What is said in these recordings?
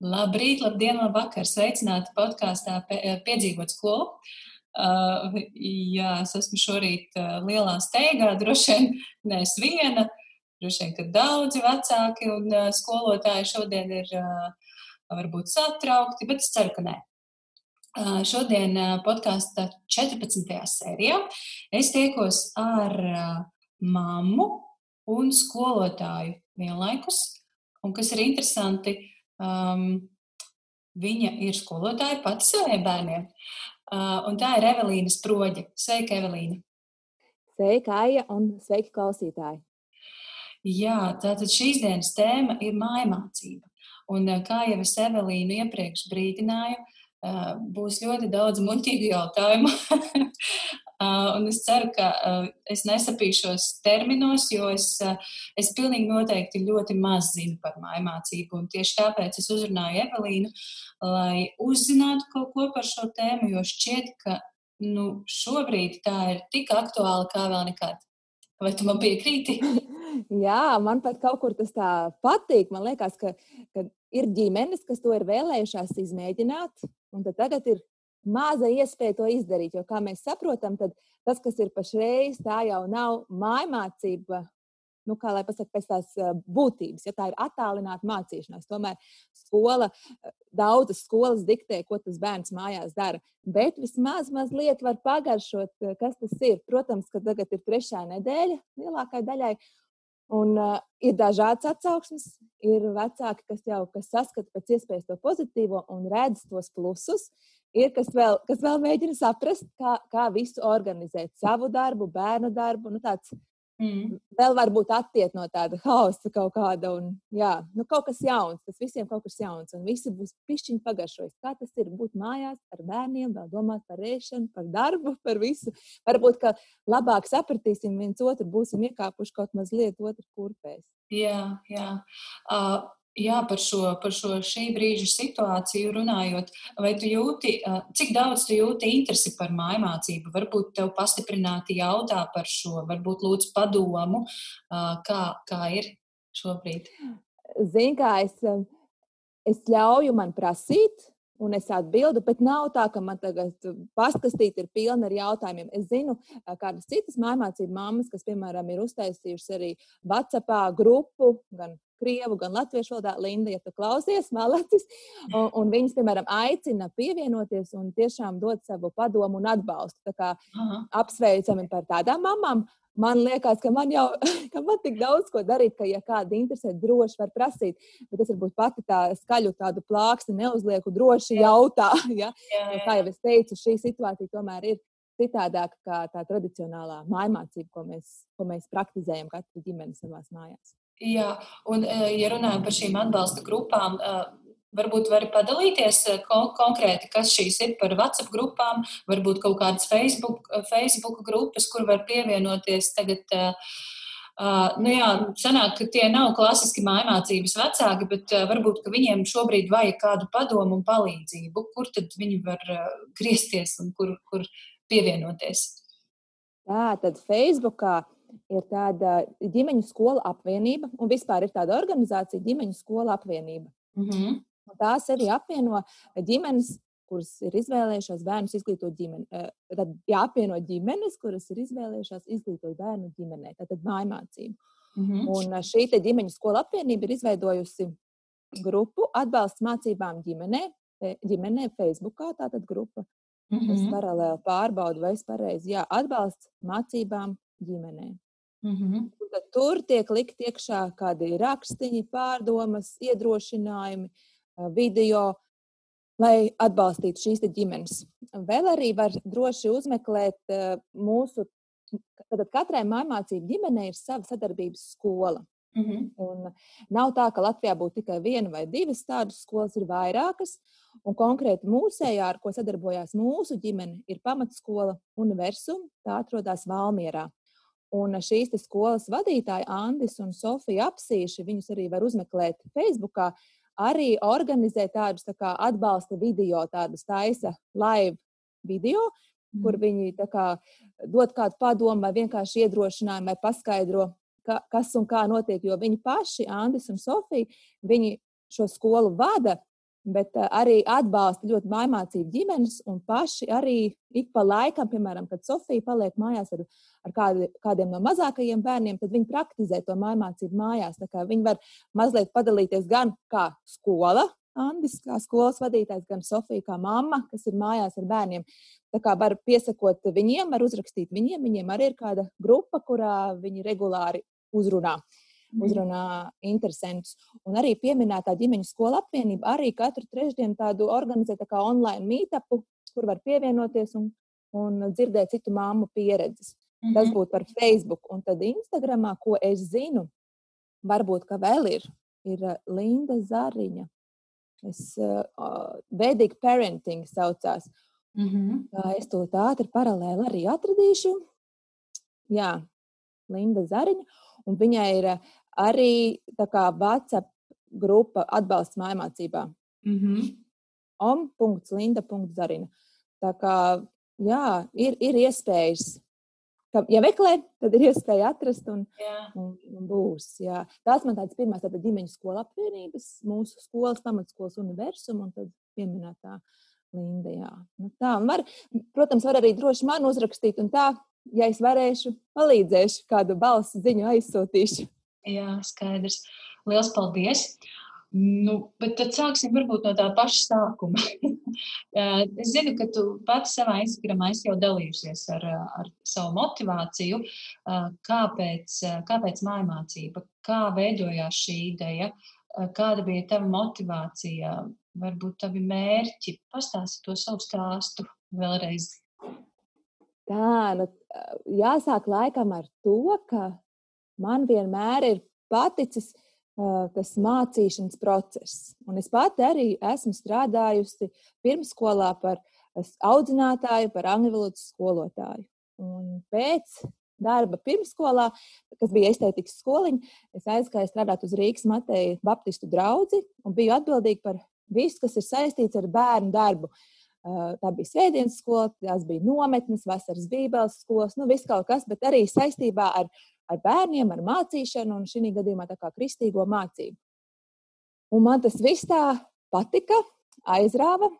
Labrīt, labdien, labvakar! Sveicināti podkāstā Piedzīvot skolu. Uh, jā, es esmu šorīt uh, lielā steigā, droši vien ne es viena, droši vien, ka daudzi vecāki un uh, skolotāji šodien ir uh, varbūt satraukti, bet es ceru, ka nē. Uh, šodien uh, podkāstā 14. sērijā es tiekos ar uh, mammu un skolotāju vienlaikus, un kas ir interesanti, uh, Um, viņa ir skolotāja pati saviem bērniem. Uh, un tā ir Evelīna Sproģa. Sveika, Evelīna! Sveika, Aija, un sveiki, klausītāji! Jā, tātad šīs dienas tēma ir mājmācība. Un, kā jau es Evelīnu iepriekš brīdināju, būs ļoti daudz muļķīgu jautājumu. Uh, un es ceru, ka uh, es nesapīšos terminos, jo es, uh, es pilnīgi noteikti ļoti maz zinu par mājmācību. Un tieši tāpēc es uzrunāju Evelīnu, lai uzzinātu kaut ko par šo tēmu, jo šķiet, ka nu, šobrīd tā ir tik aktuāla kā vēl nekad. Vai tu man piekrīti? Jā, man pat kaut kur tas tā patīk. Man liekas, ka, ka ir ģimenes, kas to ir vēlējušās izmēģināt, un tagad ir maza iespēja to izdarīt. Jo, kā mēs saprotam, tas, kas ir pašreiz, tā jau nav mājmācība. Nu, kā lai pasakā, pēc tās būtības, ja tā ir attālināta mācīšanās. Tomēr skola, daudzas skolas diktē, ko tas bērns mājās dara. Bet vismaz mazliet var pagaršot, kas tas ir. Protams, ka tagad ir trešā nedēļa lielākajai daļai, Un, uh, ir dažādas atsauksmes, ir vecāki, kas jau kas saskata pēc iespējas to pozitīvo un redz tos plusus. Ir kas vēl, kas vēl mēģina saprast, kā, kā visu organizēt, savu darbu, bērnu darbu. Nu, tāds, Mm. Vēl varbūt attiekt no tāda hausa kaut kāda, un jā, nu, kaut kas jauns, tas visiem kaut kas jauns, un visi būs pišķiņi pagašojis. Kā tas ir būt mājās ar bērniem, vēl domāt par ēšanu, par darbu, par visu. Varbūt, ka labāk sapratīsim viens otru, būsim iekāpuši kaut mazliet otru kurpēs. Jā, jā. Uh, Jā, par šo, par šo šī brīža situāciju runājot, vai tu jūti, cik daudz tu jūti interesi par mājmācību? Varbūt tev pastiprināti jautā par šo, varbūt lūdz padomu, kā, kā ir šobrīd? Zini, kā es, es ļauju man prasīt, un es atbildu, bet nav tā, ka man tagad pastkastīte ir pilna ar jautājumiem. Es zinu, kādas citas mācību mammas, kas, piemēram, ir uztaisījušas arī WhatsApp grupu, gan krievu, gan latviešu valodā. Linda, ja tu klausies, malacis, un, un viņas, piemēram, aicina pievienoties un tiešām dot savu padomu un atbalstu. Tā kā Aha. apsveicami par tādām mamām. Man liekas, ka man jau ka man tik daudz ko darīt, ka, ja kāda interesē, droši var prasīt. Bet es varbūt pati tā skaļu tādu plāksni neuzlieku, droši jā. jautā. Ja? Jā, jā. Kā jau es teicu, šī situācija tomēr ir citādāka kā tā tradicionālā mājmācība, ko mēs, ko mēs praktizējam katra ģimene savās mājās. Jā, un eh, ja runājam par šīm atbalsta grupām, eh, varbūt vari padalīties eh, kon konkrēti, kas šīs ir par WhatsApp grupām, varbūt kaut kādas Facebook, Facebook grupas, kur var pievienoties tagad. Uh, nu jā, sanāk, ka tie nav klasiski mājmācības vecāki, bet uh, varbūt viņiem šobrīd vajag kādu padomu un palīdzību. Kur tad viņi var uh, griezties un kur, kur pievienoties? Tā tad Facebookā ir tāda ģimeņu skola apvienība, un vispār ir tāda organizācija ģimeņu skola apvienība. Mm -hmm. Tās arī apvieno ģimenes, kuras ir izvēlējušās bērnus izglītot ģimeni. Tad jāapvieno ģimenes, kuras ir izvēlējušās izglītot bērnu ģimenē, tātad mājmācību. Mm -hmm. Un šī ģimeņu skola apvienība ir izveidojusi grupu atbalsts mācībām ģimenē, ģimenē Facebookā, tātad grupa. Mm -hmm. Es paralēli pārbaudu, vai es pareizi, jā, atbalsts mācībām ģimenē. Mm -hmm. Tad tur tiek likt iekšā kādi rakstiņi, pārdomas, iedrošinājumi, video, lai atbalstītu šīs ģimenes. Vēl arī var droši uzmeklēt mūsu, tad katrai mājmācību ģimenei ir sava sadarbības skola. Mm -hmm. Un nav tā, ka Latvijā būtu tikai viena vai divas tādas skolas, ir vairākas. Un konkrēti mūsējā, ar ko sadarbojās mūsu ģimene, ir pamatskola Universum. Tā atrodas Valmierā. Un šīs skolas vadītāji, Andris un Sofija Apsīši, viņus arī var uzmeklēt Facebook, arī organizē tādus tā kā, atbalsta video, tādus taisa live video, mm. kur viņi kā, dod kādu padomu vai vienkārši iedrošinājumu vai paskaidro, ka, kas un kā notiek. Jo viņi paši, Andris un Sofija, viņi šo skolu vada bet arī atbalsta ļoti mājmācību ģimenes un paši arī ik pa laikam, piemēram, kad Sofija paliek mājās ar, ar kādi, kādiem no mazākajiem bērniem, tad viņi praktizē to mājmācību mājās. Viņi var mazliet padalīties gan kā skola, Andis, kā skolas vadītājs, gan Sofija, kā mamma, kas ir mājās ar bērniem. Tā kā var piesakot viņiem, var uzrakstīt viņiem. Viņiem arī ir kāda grupa, kurā viņi regulāri uzrunā. Mhm. Uzrunā interesantus. Un arī pieminētā ģimeņu skola apvienība arī katru trešdienu tādu organizē tā kā online meetupu, kur var pievienoties un, un dzirdēt citu māmu pieredzes. Mm -hmm. Tas mhm. būtu par Facebook. Un tad Instagramā, ko es zinu, varbūt ka vēl ir, ir Linda Zariņa Es, uh, Vedic parenting saucās. Mm -hmm. Tā es to ātri paralēli arī atradīšu. Jā, Linda Zariņa. Un viņai ir arī WhatsApp grupa atbalsts mājmācībā. Mm -hmm. om.linda.zarina. Tā kā, jā, ir, ir iespējas ka, ja meklē, tad ir iespēja atrast un, un, un būs. Jā. Tās man tādas pirmās tāda ģimeņu skola apvienības, mūsu skolas, pamatskolas universuma un tad pieminētā Linda. Jā. Nu, tā, var, protams, var arī droši man uzrakstīt un tā, ja es varēšu, palīdzēšu kādu balsu ziņu aizsūtīšu. Jā, skaidrs. Liels paldies! Nu, bet tad sāksim varbūt no tā paša sākuma. es zinu, ka tu pati savā Instagramā esi jau dalījusies ar, ar savu motivāciju, kāpēc, kāpēc mājmācība, kā veidojās šī ideja, kāda bija tava motivācija, varbūt tavi mērķi. Pastāsti to savu stāstu vēlreiz. Tā, nu, jāsāk laikam ar to, ka man vienmēr ir paticis uh, tas mācīšanas process. Un es pati arī esmu strādājusi pirmsskolā par audzinātāju, par angļu valodas skolotāju. Un pēc darba pirmsskolā, kas bija estētikas skoliņa, es aizgāju strādāt uz Rīgas Mateja Baptistu draugu un biju atbildīga par visu, kas ir saistīts ar bērnu darbu. Tā bija svētdienas skola, tās bija nometnes, vasaras bībeles skolas, nu viss kaut kas, bet arī saistībā ar ar bērniem, ar mācīšanu, un šī gadījumā tā kā kristīgo mācību. Un man tas viss tā patika, aizrāva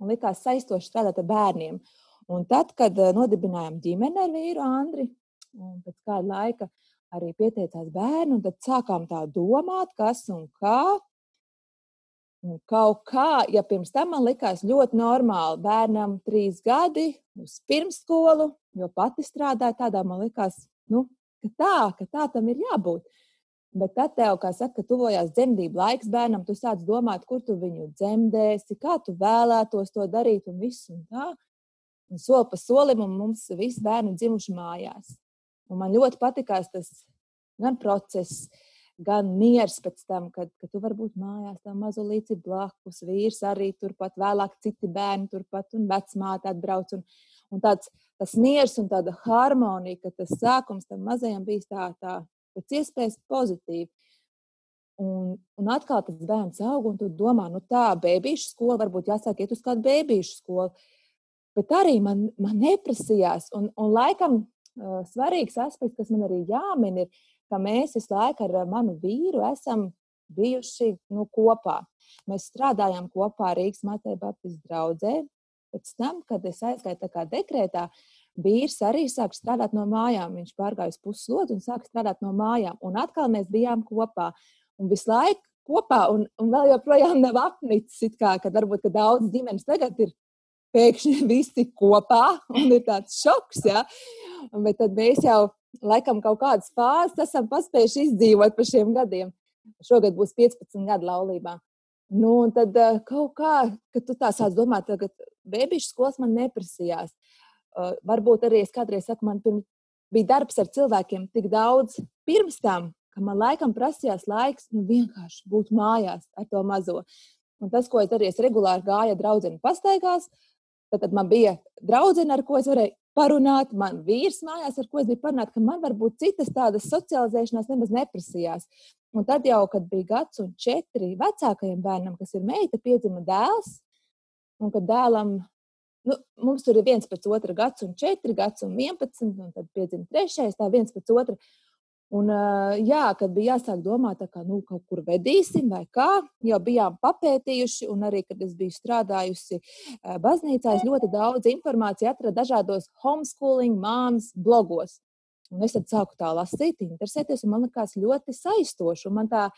un likās saistoši strādāt ar bērniem. Un tad, kad eh, nodibinājām ģimeni ar vīru Andri, un pēc kāda laika arī pieteicās bērni, tad sākām tā domāt, kas un kā. Un kaut kā, ja pirms tam man likās ļoti normāli, bērnam trīs gadi uz pirmsskolu, jo pati strādāja tādā, man likās, nu, ka tā, ka tā tam ir jābūt. Bet tad, tev, kā saka, tuvojās dzemdību laiks bērnam, tu sāc domāt, kur tu viņu dzemdēsi, kā tu vēlētos to darīt un viss un tā. Un soli pa solim, un mums visi bērni dzimuši mājās. Un man ļoti patikās tas gan process, gan miers pēc tam, kad, kad tu vari būt mājās, tā mazo līdzi blakus, vīrs arī turpat, vēlāk citi bērni turpat un vecmāte atbrauc. Un, Un tāds tas miers un tāda harmonija, ka tas sākums tam mazajam bija tā, tā pēc iespējas pozitīvi. Un, un atkal tas bērns aug, un tu domā, nu tā, bērnu skola, varbūt jāsāk iet uz kādu bērnu skolu. Bet arī man, man neprasījās, un, un laikam uh, svarīgs aspekts, kas man arī jāmin, ir, ka mēs visu laiku ar manu vīru esam bijuši nu, kopā. Mēs strādājām kopā Rīgas Mateja Baptistu draugzē, Pēc tam, kad es aizgāju dekrētā, vīrs arī sāka strādāt no mājām. Viņš pārgāja uz puslodu un sāka strādāt no mājām. Un atkal mēs bijām kopā. Un visu laiku kopā, un, un vēl joprojām nav apnicis, kā, kad varbūt ka daudz ģimenes tagad ir pēkšņi visi kopā, un ir tāds šoks. Ja? Bet tad mēs jau laikam kaut kādas fāzes esam paspējuši izdzīvot pa šiem gadiem. Šogad būs 15 gadu laulībā. Nu, un tad uh, kaut kā, kad tu tā sāc domāt, ka bērnu skolas man neprasījās. Uh, varbūt arī es kādreiz saku, man pirms, bija darbs ar cilvēkiem tik daudz pirms tam, ka man laikam prasījās laiks nu, vienkārši būt mājās ar to mazo. Un tas, ko es darīju, es regulāri gāju draudzene pastaigās. Tad man bija draudzene, ar ko es varēju parunāt, man vīrs mājās, ar ko es biju parunāt, ka man varbūt citas tādas socializēšanās nemaz neprasījās. Un tad jau, kad bija gads un četri vecākajam bērnam, kas ir meita, piedzima dēls, un kad dēlam, nu, mums tur ir viens pēc otra gads un četri gads un vienpadsmit, un tad piedzima trešais, tā viens pēc otra. Un, jā, kad bija jāsāk domāt, kā nu, kaut kur vedīsim vai kā, jau bijām papētījuši, un arī, kad es biju strādājusi baznīcā, es ļoti daudz informāciju atradu dažādos homeschooling māmas blogos. Un es tad sāku tā lasīt, interesēties, un man liekas ļoti saistoši. Man tā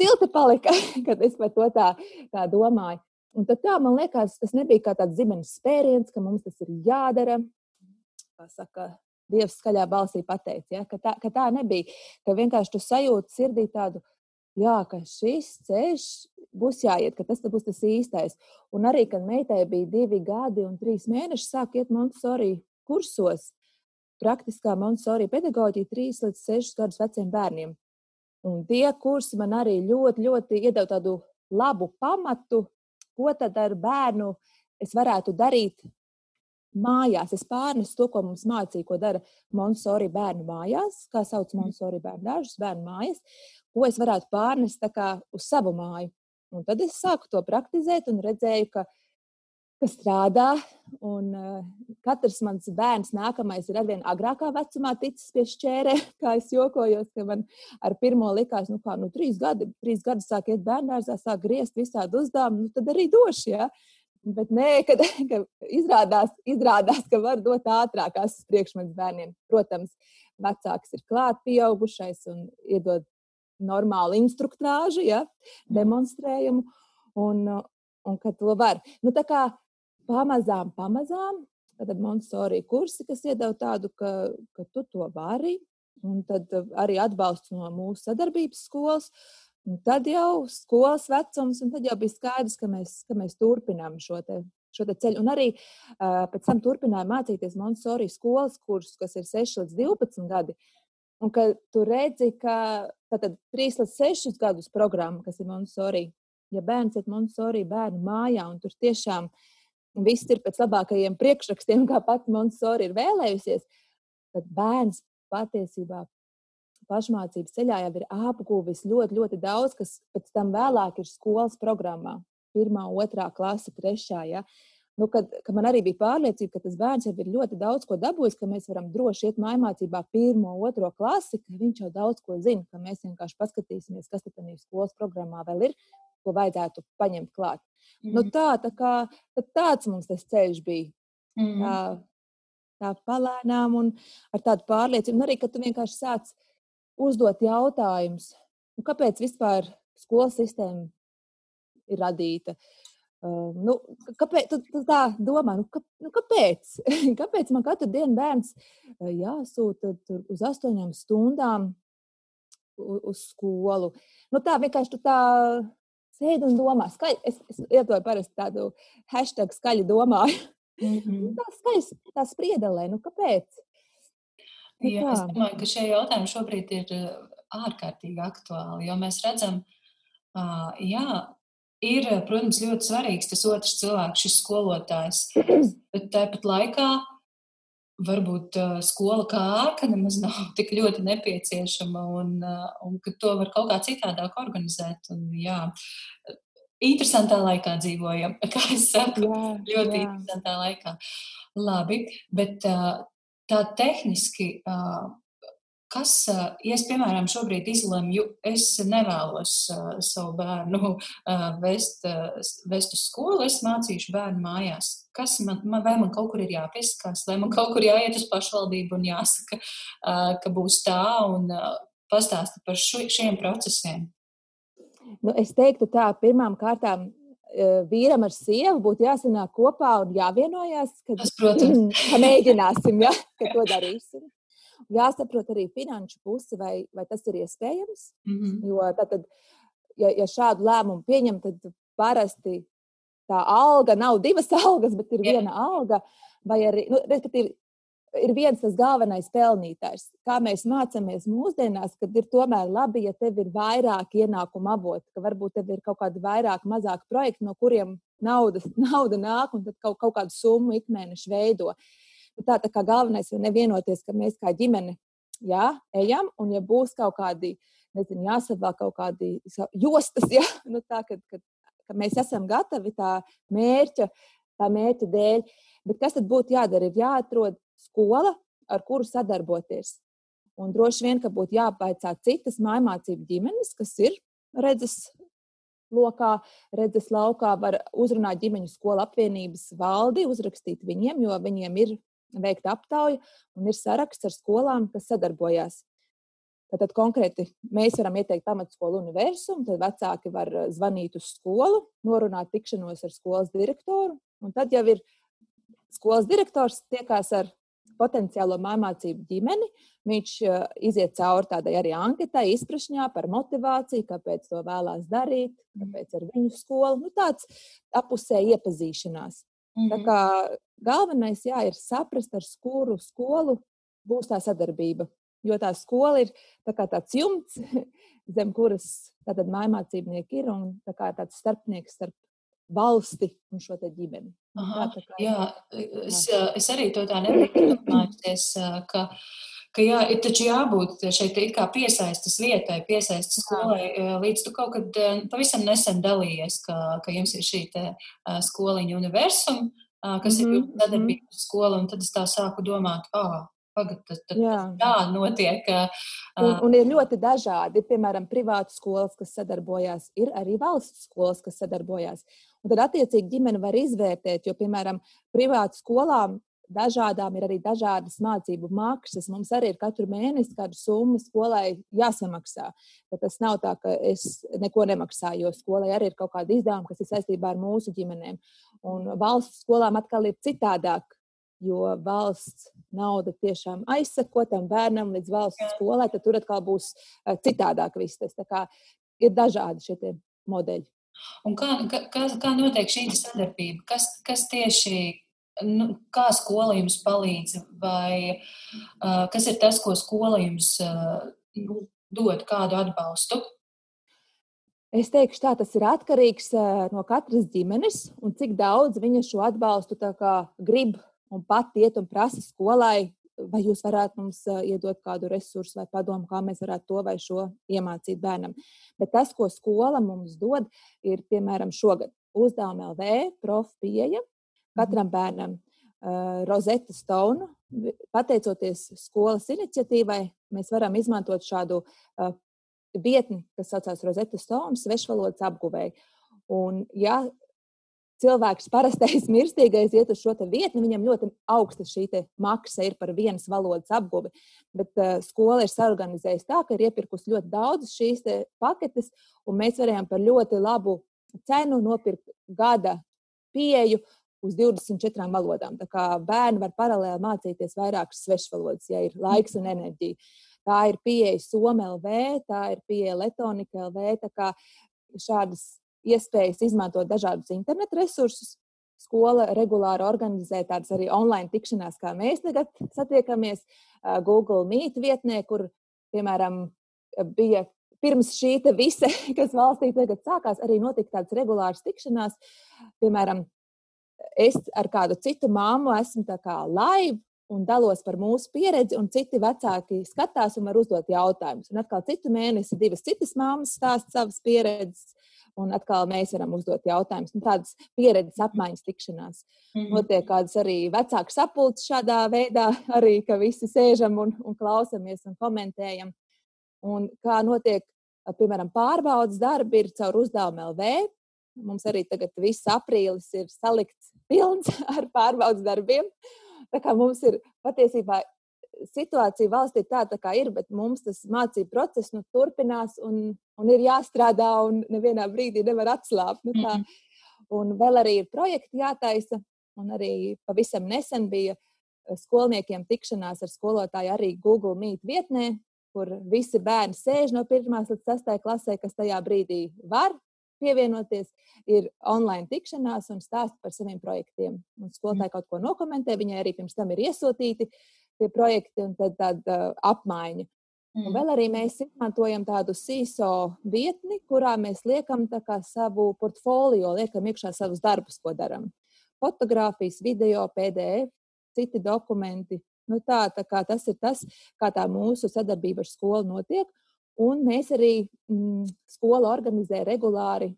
silti palika, kad es par to tā, tā domāju. Un tad tā, man liekas, tas nebija kā tāds zīmenis spēriens, ka mums tas ir jādara. Kā saka, Dievs skaļā balsī pateica, ja, ka, tā, ka tā nebija. Ka vienkārši tu sajūti sirdī tādu, jā, ka šis ceļš būs jāiet, ka tas būs tas īstais. Un arī, kad meitai bija divi gadi un trīs mēneši, sāk iet Montessori kursos, praktiskā Montessori pedagoģija trīs līdz sešus gadus veciem bērniem. Un tie kursi man arī ļoti, ļoti iedod tādu labu pamatu, ko tad ar bērnu es varētu darīt mājās. Es pārnesu to, ko mums mācīja, ko dara Montessori bērnu mājās, kā sauc mhm. Montessori bērnu dārzus, bērnu mājas, ko es varētu pārnest uz savu māju. Un tad es sāku to praktizēt un redzēju, ka kas strādā. Un, uh, katrs mans bērns nākamais ir arvien agrākā vecumā ticis pie šķērē. Kā es jokojos, ka man ar pirmo likās, nu, kā nu, trīs gadi, trīs gadi sāk iet bērnārzā, sāk griezt visādi uzdevumi, nu, tad arī došu. Ja? Bet nē, kad, kad izrādās, izrādās, ka var dot ātrākās priekšmetus bērniem. Protams, vecāks ir klāt pieaugušais un iedod normālu instruktāžu, ja, mhm. demonstrējumu, un, un ka to var. Nu, tā kā pamazām, pamazām, tad Montessori kursi, kas iedod tādu, ka, ka tu to vari, un tad arī atbalsts no mūsu sadarbības skolas. Un tad jau skolas vecums, un tad jau bija skaidrs, ka mēs, ka mēs turpinām šo, te, šo te ceļu. Un arī uh, pēc tam turpināju mācīties Montessori skolas kursus, kas ir 6 līdz 12 gadi. Un ka tu redzi, ka tātad 3 līdz 6 gadus programma, kas ir Montessori, ja bērns iet Montessori bērnu mājā, un tur tiešām viss ir pēc labākajiem priekšrakstiem, kā pati Montessori ir vēlējusies, tad bērns patiesībā pašmācības ceļā jau ir apguvis ļoti, ļoti daudz, kas pēc tam vēlāk ir skolas programmā. Pirmā, otrā klase, trešā. Ja? Nu, kad, kad man arī bija pārliecība, ka tas bērns jau ir ļoti daudz ko dabūjis, ka mēs varam droši iet mājmācībā pirmo, otro klasi, ka viņš jau daudz ko zina, ka mēs vienkārši paskatīsimies, kas tad ir skolas programmā vēl ir, ko vajadzētu paņemt klāt. Mm. Nu, tā, tā kā, tāds mums tas ceļš bija. Mm. Tā, tā palēnām un ar tādu pārliecību. Un arī, ka tu vienkārši sāc uzdot jautājumus, nu, kāpēc vispār skolas sistēma ir radīta. Uh, nu, kāpēc tu, tu tā domā, nu, kā, nu, kāpēc? kāpēc man katru dienu bērns uh, jāsūta uz astoņām stundām uz skolu? Nu, tā vienkārši tā sēdi un domā. Skaļ, es, es lietoju parasti tādu hashtag skaļi domāju. Mm -hmm. tā skaļi, tā spriedelē, nu kāpēc? Nu Jā, es domāju, ka šie jautājumi šobrīd ir ārkārtīgi aktuāli, jo mēs redzam, jā, ir, protams, ļoti svarīgs tas otrs cilvēks, šis skolotājs, bet tāpat laikā varbūt skola kā ārka nemaz nav tik ļoti nepieciešama un, un ka to var kaut kā citādāk organizēt. Un, jā, interesantā laikā dzīvojam, kā es saku, jā, ļoti jā. interesantā laikā. Labi, bet tā tehniski, kas, ja es, piemēram, šobrīd izlemju, es nevēlos savu bērnu vest, vest uz skolu, es mācīšu bērnu mājās. Kas man, man, vai man kaut kur ir jāpieskās, vai man kaut kur jāiet uz pašvaldību un jāsaka, ka būs tā un pastāsta par šo, šiem procesiem? Nu, es teiktu tā, pirmām kārtām vīram ar sievu būtu jāsanāk kopā un jāvienojās, ka, Tas, ka mēģināsim, ja, ka to darīsim. Jāsaprot arī finanšu pusi, vai, vai tas ir iespējams. Mm -hmm. Jo tad, ja, ja šādu lēmumu pieņem, tad parasti tā alga nav divas algas, bet ir viena yeah. alga. Vai arī, nu, respektīvi, ir viens tas galvenais pelnītājs. Kā mēs mācāmies mūsdienās, kad ir tomēr labi, ja tev ir vairāk ienākumu avoti, ka varbūt tev ir kaut kādi vairāk, mazāk projekti, no kuriem nauda, nauda nāk un tad kaut, kaut kādu summu ikmēnešu veido. Bet tā, tā kā galvenais ir nevienoties, ka mēs kā ģimene jā, ejam, un ja būs kaut kādi, nezinu, jāsavēl kaut kādi jostas, jā, nu tā, kad, kad, ka mēs esam gatavi tā mērķa, tā mērķa dēļ. Bet kas tad būtu jādara? Ir jāatrod skola, ar kuru sadarboties. Un droši vien, ka būtu jāpaicā citas mājmācību ģimenes, kas ir redzes lokā, redzes laukā, var uzrunāt ģimeņu skolu apvienības valdi, uzrakstīt viņiem, jo viņiem ir veikta aptauja un ir saraksts ar skolām, kas sadarbojās. Tad konkrēti mēs varam ieteikt pamatskolu universumu, tad vecāki var zvanīt uz skolu, norunāt tikšanos ar skolas direktoru, un tad jau ir skolas direktors tiekās ar potenciālo mācību ģimeni. Viņš eh, iziet cauri tādai arī anketai, izpratņā par motivāciju, kāpēc to vēlās darīt, kāpēc ar viņu skolu. Nu, tāds apusēji iepazīšanās. Mm -hmm. Tā kā galvenais jā, ir saprast, ar kuru skolu būs tā sadarbība. Jo tā skola ir tā tāds jumts, zem kuras mācībnieki ir un tā tāds starpnieks starp valsti un šo ģimeni. Aha, tā, tā kā, jā, es, es arī to tā nebiju domājusies, ka, ka jā, ir taču jābūt šeit it kā piesaistas vietai, piesaistas skolai. Līdz tu kaut kad pavisam nesen dalījies, ka, ka jums ir šī te skoliņa universuma, kas mm -hmm. ir jūsu mhm. sadarbības skola, un tad es tā sāku domāt, ah, Pagad, tad, tad tā notiek. Uh, un, un ir ļoti dažādi. Ir, piemēram, privātas skolas, kas sadarbojās, ir arī valsts skolas, kas sadarbojās. Un tad, attiecīgi, ģimene var izvērtēt, jo, piemēram, privātu skolām dažādām ir arī dažādas mācību maksas. Mums arī ir katru mēnesi kāda summa skolai jāsamaksā. Bet tas nav tā, ka es neko nemaksāju, jo skolai arī ir kaut kāda izdevuma, kas ir saistībā ar mūsu ģimenēm. Un valsts skolām atkal ir citādāk jo valsts nauda tiešām aizsako tam bērnam līdz valsts skolai, tad tur atkal būs eh, citādāk viss tas. Ir dažādi šie modeļi. Un kā, kā, kā notiek šī sadarbība? Kas, kas tieši, nu, kā skola jums palīdz, vai uh, kas ir tas, ko skola jums uh, dod, kādu atbalstu? Es teikšu, tā tas ir atkarīgs no katras ģimenes un cik daudz viņa šo atbalstu grib un pat iet un prasa skolai, vai jūs varētu mums iedot kādu resursu vai padomu, kā mēs varētu to vai šo iemācīt bērnam. Bet tas, ko skola mums dod, ir piemēram šogad uzdevuma LV prof pieeja katram mhm. bērnam. Uh, Rozeta Stone, pateicoties skolas iniciatīvai, mēs varam izmantot šādu vietni, kas saucās Rozeta Stone, svešvalodas apguvēju. Un, ja cilvēks, parastais mirstīgais, iet uz šo vietni, viņam ļoti augsta šī maksa ir par vienas valodas apguvi. Bet uh, skola ir sarganizējusi tā, ka ir iepirkusi ļoti daudz šīs paketes, un mēs varējām par ļoti labu cenu nopirkt gada pieeju uz 24 valodām. Tā kā bērni var paralēli mācīties vairākas svešvalodas, ja ir laiks un enerģija. Tā ir pieeja Somēlv, tā ir pieeja Letonika LV. Tā kā šādas iespējas izmantot dažādus internetu resursus. Skola regulāri organizē tādas arī online tikšanās, kā mēs tagad satiekamies Google Meet vietnē, kur, piemēram, bija pirms šī visa, kas valstī tagad sākās, arī notika tādas regulāras tikšanās. Piemēram, es ar kādu citu māmu esmu live un dalos par mūsu pieredzi, un citi vecāki skatās un var uzdot jautājumus. Un atkal citu mēnesi divas citas māmas stāsta savas pieredzes un atkal mēs varam uzdot jautājumus. Nu, tādas pieredzes apmaiņas tikšanās. Mm -hmm. Notiek kādas arī vecāku sapulces šādā veidā, arī ka visi sēžam un, un klausamies un komentējam. Un kā notiek, piemēram, pārbaudas darbi ir caur uzdevumu LV. Mums arī tagad viss aprīlis ir salikts pilns ar pārbaudas darbiem. Tā kā mums ir patiesībā situācija valstī tāda, kā ir, bet mums tas mācību process nu, turpinās un, un ir jāstrādā, un nevienā brīdī nevar atslābt. Nu, tā. un vēl arī ir projekti jātaisa, un arī pavisam nesen bija eh, skolniekiem tikšanās ar skolotāju arī Google Meet vietnē, kur visi bērni sēž no 1 līdz 6 klasē, kas tajā brīdī var pievienoties, ir online tikšanās un stāst par saviem projektiem. Un skolotāji kaut ko nokomentē, viņai arī pirms tam ir iesūtīti tie projekti un tad tāda apmaiņa. Mm. Un vēl arī mēs izmantojam tādu CISO vietni, kurā mēs liekam savu portfolio, liekam iekšā savus darbus, ko darām. Fotogrāfijas, video, PDF, citi dokumenti. Nu tā, tā kā tas ir tas, kā tā mūsu sadarbība ar skolu notiek. Un mēs arī mm, skola organizē regulāri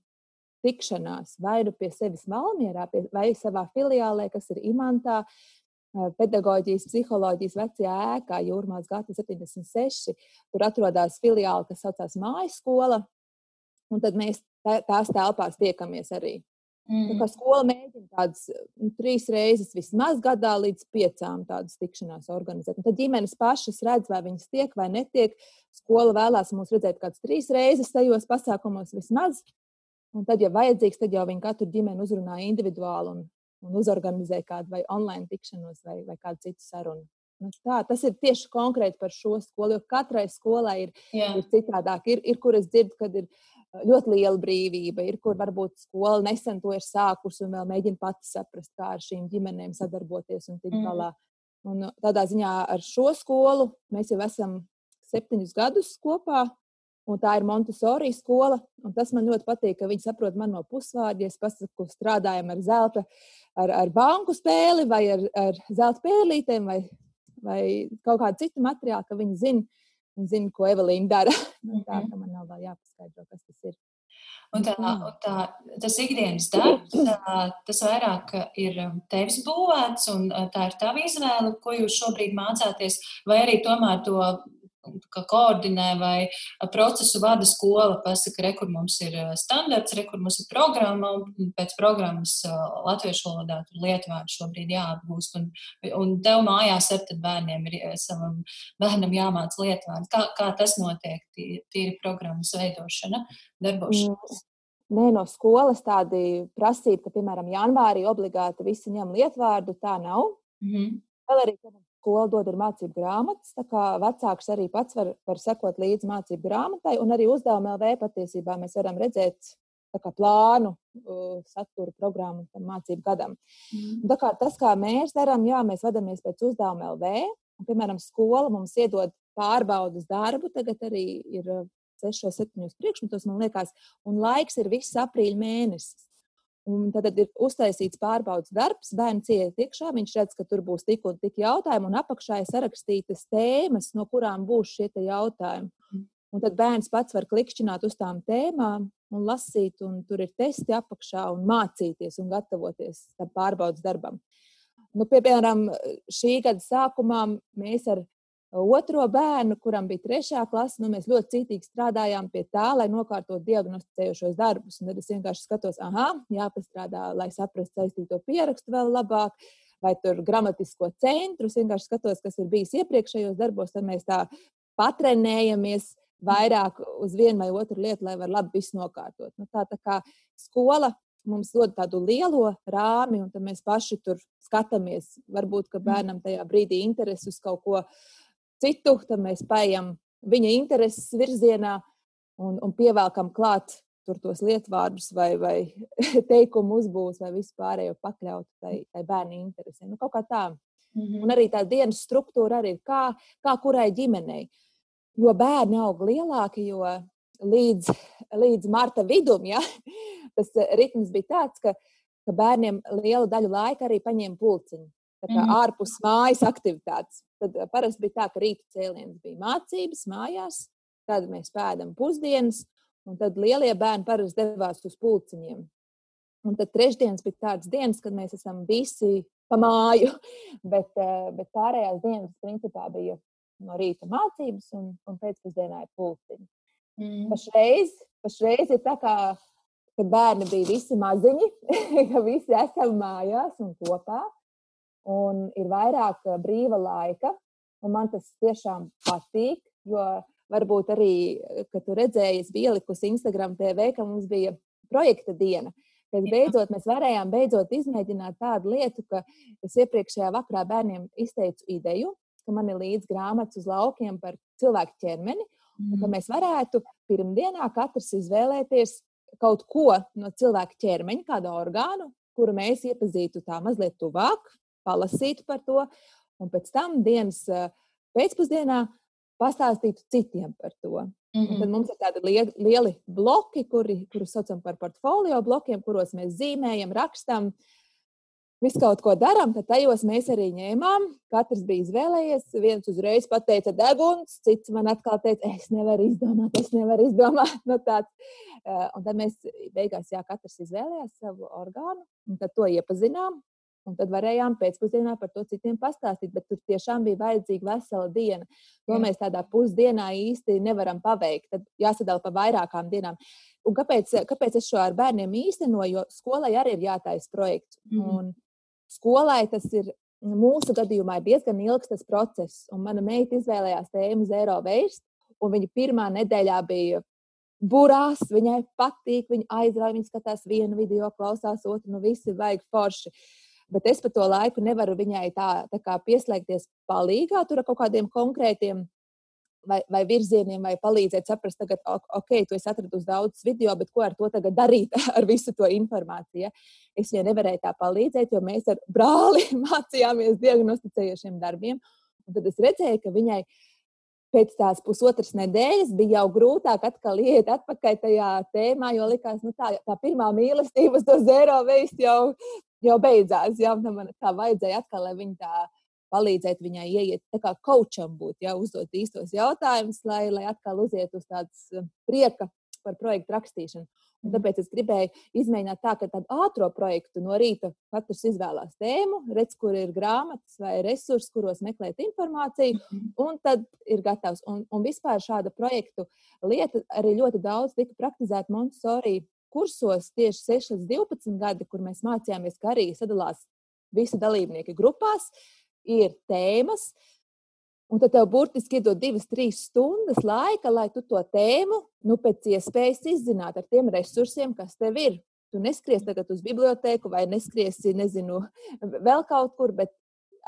tikšanās vai nu pie sevis Valmjerā, vai savā filiālē, kas ir Imantā, pedagoģijas, psiholoģijas vecajā ēkā, Jūrmālas gata 76. Tur atrodas filiāli, kas saucās Mājas skola. Un tad mēs tās telpās tiekamies arī. Mm. Tā kā skola mēģina tādas nu, trīs reizes vismaz gadā līdz piecām tādas tikšanās organizēt. Un tad ģimenes pašas redz, vai viņas tiek vai netiek. Skola vēlās mums redzēt kādas trīs reizes tajos pasākumos vismaz. Un tad, ja vajadzīgs, tad jau viņi katru ģimeni uzrunā individuāli un, un uzorganizē kādu vai online tikšanos vai, vai kādu citu sarunu. Nu, tā, tas ir tieši konkrēti par šo skolu, jo katrai skolai ir, Jā. ir citādāk. Ir, ir, kur es dzirdu, kad ir ļoti liela brīvība. Ir, kur varbūt skola nesen to ir sākusi un vēl mēģina pati saprast, kā ar šīm ģimenēm sadarboties un tikt galā. Mm. Un tādā ziņā ar šo skolu mēs jau esam septiņus gadus kopā. Un tā ir Montesori skola. Tas man ļoti patīk, ka viņi saprot man no pusvārda. Es pasaku, strādājam ar zelta, ar, ar banku spēli vai ar, ar zelta pērlītēm vai, vai kaut kādu citu materiālu, ka viņi zina, un zinu, ko Evelīna dara. Nu, tā ka man nav vēl jāpaskaidro, kas tas ir. Un tā, un tā, tas ikdienas darbs, tas vairāk ir um, tevis būvēts, un tā ir tava izvēle, ko jūs šobrīd mācāties, vai arī tomēr to koordinē vai procesu vada skola, pasaka, re, kur mums ir standarts, re, kur mums ir programma, un pēc programmas latviešu valodā tur lietvārdu šobrīd jāapgūst, un, un tev mājās ar tad bērniem ir savam bērnam jāmāc lietvārdu. Kā, kā tas notiek, tīri programmas veidošana, darbošanās? Mm. Nē, no skolas tādi prasība, ka, piemēram, janvārī obligāti visi ņem lietvārdu, tā nav. Mm -hmm. Vēl arī, skola dod ir mācību grāmatas. Tā kā vecāks arī pats var, var sekot līdzi mācību grāmatai, un arī uzdevuma LV patiesībā mēs varam redzēt kā, plānu, uh, saturu programmu tam mācību gadam. Mm. Tā kā tas, kā mēs darām, jā, mēs vadāmies pēc uzdevuma LV. Un, piemēram, skola mums iedod pārbaudas darbu, tagad arī ir 6, 7 priekšmetos, man liekas, un laiks ir viss aprīļa mēnesis. Un tad ir uztaisīts pārbaudas darbs, bērns iet iekšā, viņš redz, ka tur būs tik un tik jautājumi, un apakšā ir sarakstītas tēmas, no kurām būs šie jautājumi. Mm. Un tad bērns pats var klikšķināt uz tām tēmām un lasīt, un tur ir testi apakšā, un mācīties un gatavoties tam pārbaudas darbam. Nu, piemēram, šī gada sākumā mēs ar otro bērnu, kuram bija trešā klase, nu, mēs ļoti cītīgi strādājām pie tā, lai nokārtotu diagnosticējošos darbus. Un tad es vienkārši skatos, ah, jāpastrādā, lai saprastu saistīto pierakstu vēl labāk. Vai tur gramatisko centru, es vienkārši skatos, kas ir bijis iepriekšējos darbos, tad mēs tā patrenējamies vairāk uz vienu vai otru lietu, lai varētu labi visu nokārtot. Nu, tā, tā kā skola mums dod tādu lielo rāmi, un mēs paši tur skatāmies. Varbūt, ka bērnam tajā brīdī interesi uz kaut ko citu, tad mēs paiet viņa intereses virzienā un, un pievelkam klāt tur tos lietvārdus vai, vai teikumu uzbūves vai vispārējo pakļaut tai, tai bērnu interesēm. Nu, kaut kā tā. Mm -hmm. Un arī tā dienas struktūra arī ir kā, kā kurai ģimenei. Jo bērni aug lielāki, jo līdz, līdz marta vidum ja, tas ritms bija tāds, ka, ka bērniem lielu daļu laika arī paņēma pulciņu kā, mm. ārpus mājas aktivitātes. Tad eh, parasti bija tā, ka rīta cēliens bija mācības mājās, tad mēs pēdām pusdienas, un tad lielie bērni parasti devās uz pulciņiem. Un tad trešdienas bija tādas dienas, kad mēs esam visi pa māju, bet, eh, bet pārējās dienas principā bija no rīta mācības un, un pēcpusdienā ir pulciņi. Mm. Pašreiz, pašreiz ir tā kā, kad bērni bija visi maziņi, ka visi esam mājās un kopā un ir vairāk eh, brīva laika. Man tas tiešām patīk, jo varbūt arī, eh, kad tu redzēji, es biju ielikusi Instagram TV, ka mums bija projekta diena. Kad beidzot mēs varējām beidzot izmēģināt tādu lietu, ka es iepriekšējā vakarā bērniem izteicu ideju, ka man ir līdzi grāmatas uz laukiem par cilvēku ķermeni, mm. un ka mēs varētu pirmdienā katrs izvēlēties kaut ko no cilvēka ķermeņa, kādu orgānu, kuru mēs iepazītu tā mazliet tuvāk, palasītu par to, un pēc tam dienas pēcpusdienā pastāstītu citiem par to. Mm -hmm. Tad mums ir tādi lieli, lieli bloki, kuri, kurus saucam par portfolio blokiem, kuros mēs zīmējam, rakstām, visu kaut ko darām. Tad tajos mēs arī ņēmām. Katrs bija izvēlējies. Viens uzreiz pateica, deguns, cits man atkal teica, es nevaru izdomāt, es nevaru izdomāt. No nu, tāds. Un tad mēs beigās, jā, katrs izvēlējās savu orgānu, un tad to iepazinām. Un tad varējām pēcpusdienā par to citiem pastāstīt, bet tur tiešām bija vajadzīga vesela diena. To mēs tādā pusdienā īsti nevaram paveikt. Tad jāsadala pa vairākām dienām. Un kāpēc, kāpēc es šo ar bērniem īstenoju? Jo skolai arī ir jātaisa projekts. Mm. Un skolai tas ir mūsu gadījumā diezgan ilgs tas process. Un mana meita izvēlējās tēmu Zero Waste, un viņa pirmā nedēļā bija burās, viņai patīk, viņa aizrauja, viņa skatās vienu video, klausās otru, nu visi vajag forši. Bet es pa to laiku nevaru viņai tā, tā kā pieslēgties palīgā tur kaut kādiem konkrētiem vai, vai virzieniem, vai palīdzēt saprast, tagad, ok, tu esi atradusi daudz video, bet ko ar to tagad darīt, ar visu to informāciju. Es viņai nevarēju tā palīdzēt, jo mēs ar brāli mācījāmies diagnosticējušiem darbiem. Un tad es redzēju, ka viņai pēc tās pusotras nedēļas bija jau grūtāk atkal iet atpakaļ tajā tēmā, jo likās, ka nu, tā, tā pirmā mīlestība uz to zero veistu jau, jau beidzās. Jā, man tā vajadzēja atkal, lai viņi tā palīdzētu viņai ieiet, tā kā kočam būt, jā, uzdot īstos jautājumus, lai, lai atkal uziet uz tādas prieka par projektu rakstīšanu. Un tāpēc es gribēju izmēģināt tā, ka tādu ātrā projektu no rīta katrs izvēlās tēmu, redz, kur ir grāmatas vai resursi, kuros meklēt informāciju, mhm. un tad ir gatavs. Un, un vispār šāda projektu lieta arī ļoti daudz tika praktizēta Montessori kursos tieši 6 līdz 12 gadi, kur mēs mācījāmies, ka arī sadalās visi dalībnieki grupās, ir tēmas, Un tad tev burtiski iedod divas, trīs stundas laika, lai tu to tēmu nu, pēc iespējas izzinātu ar tiem resursiem, kas tev ir. Tu neskries tagad uz biblioteku vai neskriesi, nezinu, vēl kaut kur, bet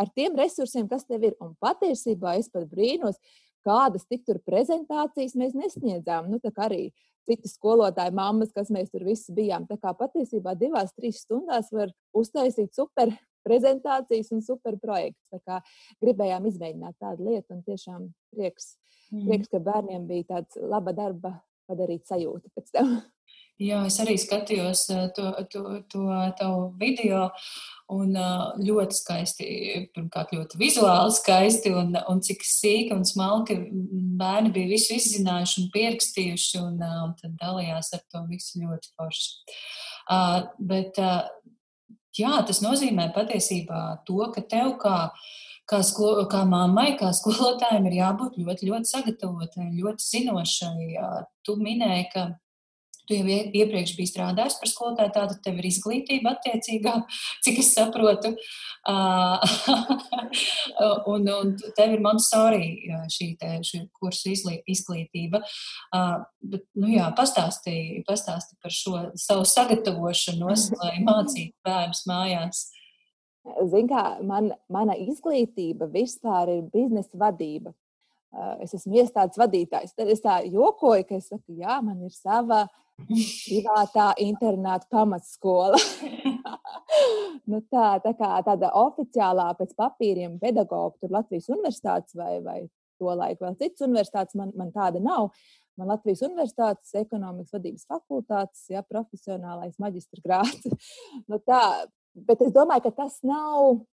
ar tiem resursiem, kas tev ir. Un patiesībā es pat brīnos, kādas tik tur prezentācijas mēs nesniedzām. Nu, arī citi skolotāji, mammas, kas mēs tur visi bijām. Tā kā patiesībā divās, trīs stundās var uztaisīt super prezentācijas un superprojekts. Gribējām izmēģināt tādu lietu, un tiešām prieks, mm. prieks ka bērniem bija tāds laba darba padarīt sajūta pēc tam. Jā, es arī skatījos eh, to, to, to tavu video, un eh, ļoti skaisti, pirmkārt, ļoti vizuāli skaisti, un, un cik sīki un smalki bērni bija visu izzinājuši un pierakstījuši, un, eh, un tad dalījās ar to visu ļoti forši. Uh, bet uh, jā, tas nozīmē patiesībā to, ka tev kā, kā, sko, kā mammai, kā skolotājiem ir jābūt ļoti, ļoti sagatavotai, ļoti zinošai. Tu minēji, ka Tu jau iepriekš biji strādājis par skolotāju, tāda tev ir izglītība attiecīgā, cik es saprotu. un, un tev ir Montessori šī, te, šī kursa izglītība. Bet, nu jā, pastāstīji pastāstī par šo savu sagatavošanos, lai mācītu bērnus mājās. Ziniet, kā man, mana izglītība vispār ir biznesa vadība. Es esmu iestādes vadītājs. Tad es tā jokoju, ka es saku, jā, man ir sava privātā internāta pamatskola. nu tā, tā kā tāda oficiālā pēc papīriem pedagoga, tur Latvijas universitātes vai, vai to laiku vēl citas universitātes, man, man tāda nav. Man Latvijas Universitātes ekonomikas vadības fakultātes, ja profesionālais maģistra grāts. nu tā, bet es domāju, ka tas nav.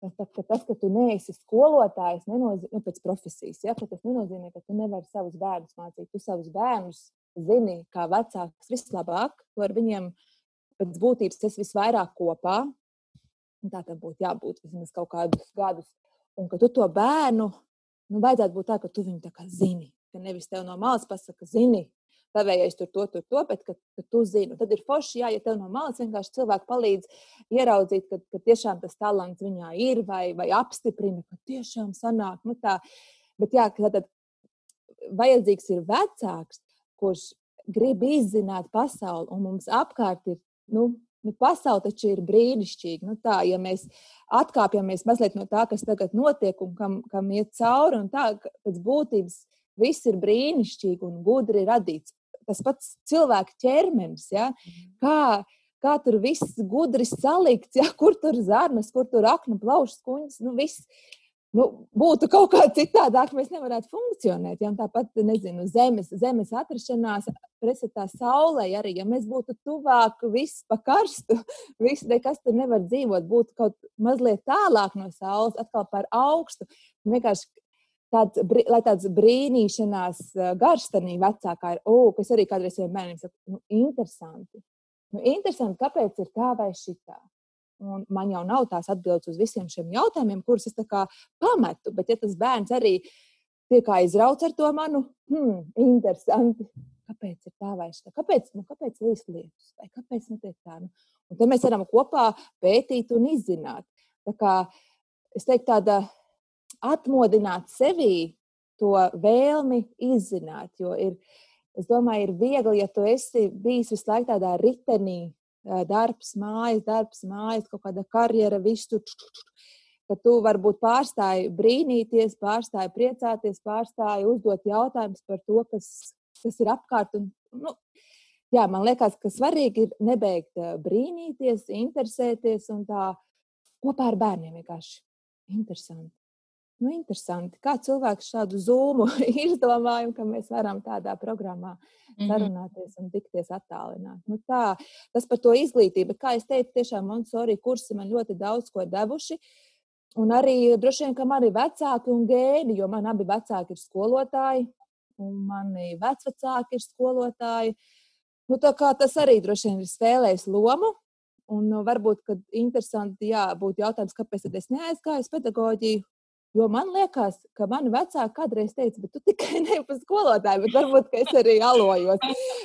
Tas, ka tas, ka tu neesi skolotājs, nenozīmē, nu, pēc profesijas, ja, tas nenozīmē, ka tu nevari savus bērnus mācīt. Tu savus bērnus zini, kā vecāks, vislabāk. Tu ar viņiem pēc būtības esi visvairāk kopā. Tā tam būtu jābūt vismaz kaut kādus gadus. Un ka tu to bērnu, nu, vajadzētu būt tā, ka tu viņu tā kā zini. Ka nevis tev no malas pasaka, zini, tavējais tur to, tur to, bet ka, ka tu zini. Tad ir forši, jā, ja tev no malas vienkārši cilvēki palīdz ieraudzīt, ka, ka tiešām tas talants viņā ir, vai, vai apstiprina, ka tiešām sanāk. Nu tā. Bet jā, tad vajadzīgs ir vecāks, kurš grib izzināt pasauli, un mums apkārt ir. Nu, Nu, pasaule taču ir brīnišķīga. Nu, tā, ja mēs atkāpjamies mazliet no tā, kas tagad notiek un kam, kam iet cauri, un tā pēc būtības viss ir brīnišķīgi un gudri radīts tas pats cilvēka ķermenis. Ja? Mhm. Kā, kā tur viss gudri salikts, ja? kur tur zarnas, kur tur aknu plaušas, kuņas. Nu, viss, nu, būtu kaut kā citādāk, mēs nevarētu funkcionēt. Ja? Tāpat, nezinu, zemes, zemes atrašanās pretstatā saulē arī, ja mēs būtu tuvāk, viss pa karstu, viss nekas tur nevar dzīvot, būtu kaut mazliet tālāk no saules, atkal par augstu. Vienkārši tāds, lai tāds brīnīšanās garstanī vecākā ir, oh, kas arī kādreiz saviem bērniem saka, nu, interesanti. Nu, interesanti, kāpēc ir tā vai šitā. un man jau nav tās atbildes uz visiem šiem jautājumiem, kurus es pametu. Bet, ja tas bērns arī tiek aizrauts ar to manu, hmm, interesanti, kāpēc ir tā vai tā, kāpēc, nu, kāpēc līdz lietus, vai kāpēc nu, tā. Nu. Un te mēs varam kopā pētīt un izzināt. Tā kā es teiktu, tāda atmodināt sevī to vēlmi izzināt, jo ir, es domāju, ir viegli, ja tu esi bijis visu laiku tādā ritenī, darbs, mājas, darbs, mājas, kaut kāda karjera, viss tur. Ka tu varbūt pārstāji brīnīties, pārstāji priecāties, pārstāji uzdot jautājumus par to, kas, kas ir apkārt. Un, nu, jā, man liekas, ka svarīgi ir nebeigt brīnīties, interesēties un tā kopā ar bērniem vienkārši interesanti. Nu, interesanti, kā cilvēks šādu zūmu izdomāja, ka mēs varam tādā programmā mhm. sarunāties un tikties attālināt. Nu, tā, tas par to izglītību. Kā jau teicu, tiešām Montesori kursi man ļoti daudz ko devuši. Un arī droši vien, ka man ir vecāki un gēni, jo man abi vecāki ir skolotāji, un mani vecvecāki ir skolotāji. Nu, tas arī droši vien ir spēlējis lomu. Un varbūt, ka interesanti jā, būtu jautājums, kāpēc es neaizgāju uz pedagoģiju, Jo man liekas, ka mani vecāki kādreiz teica, bet tu tikai ne par skolotāju, bet varbūt es arī alojos.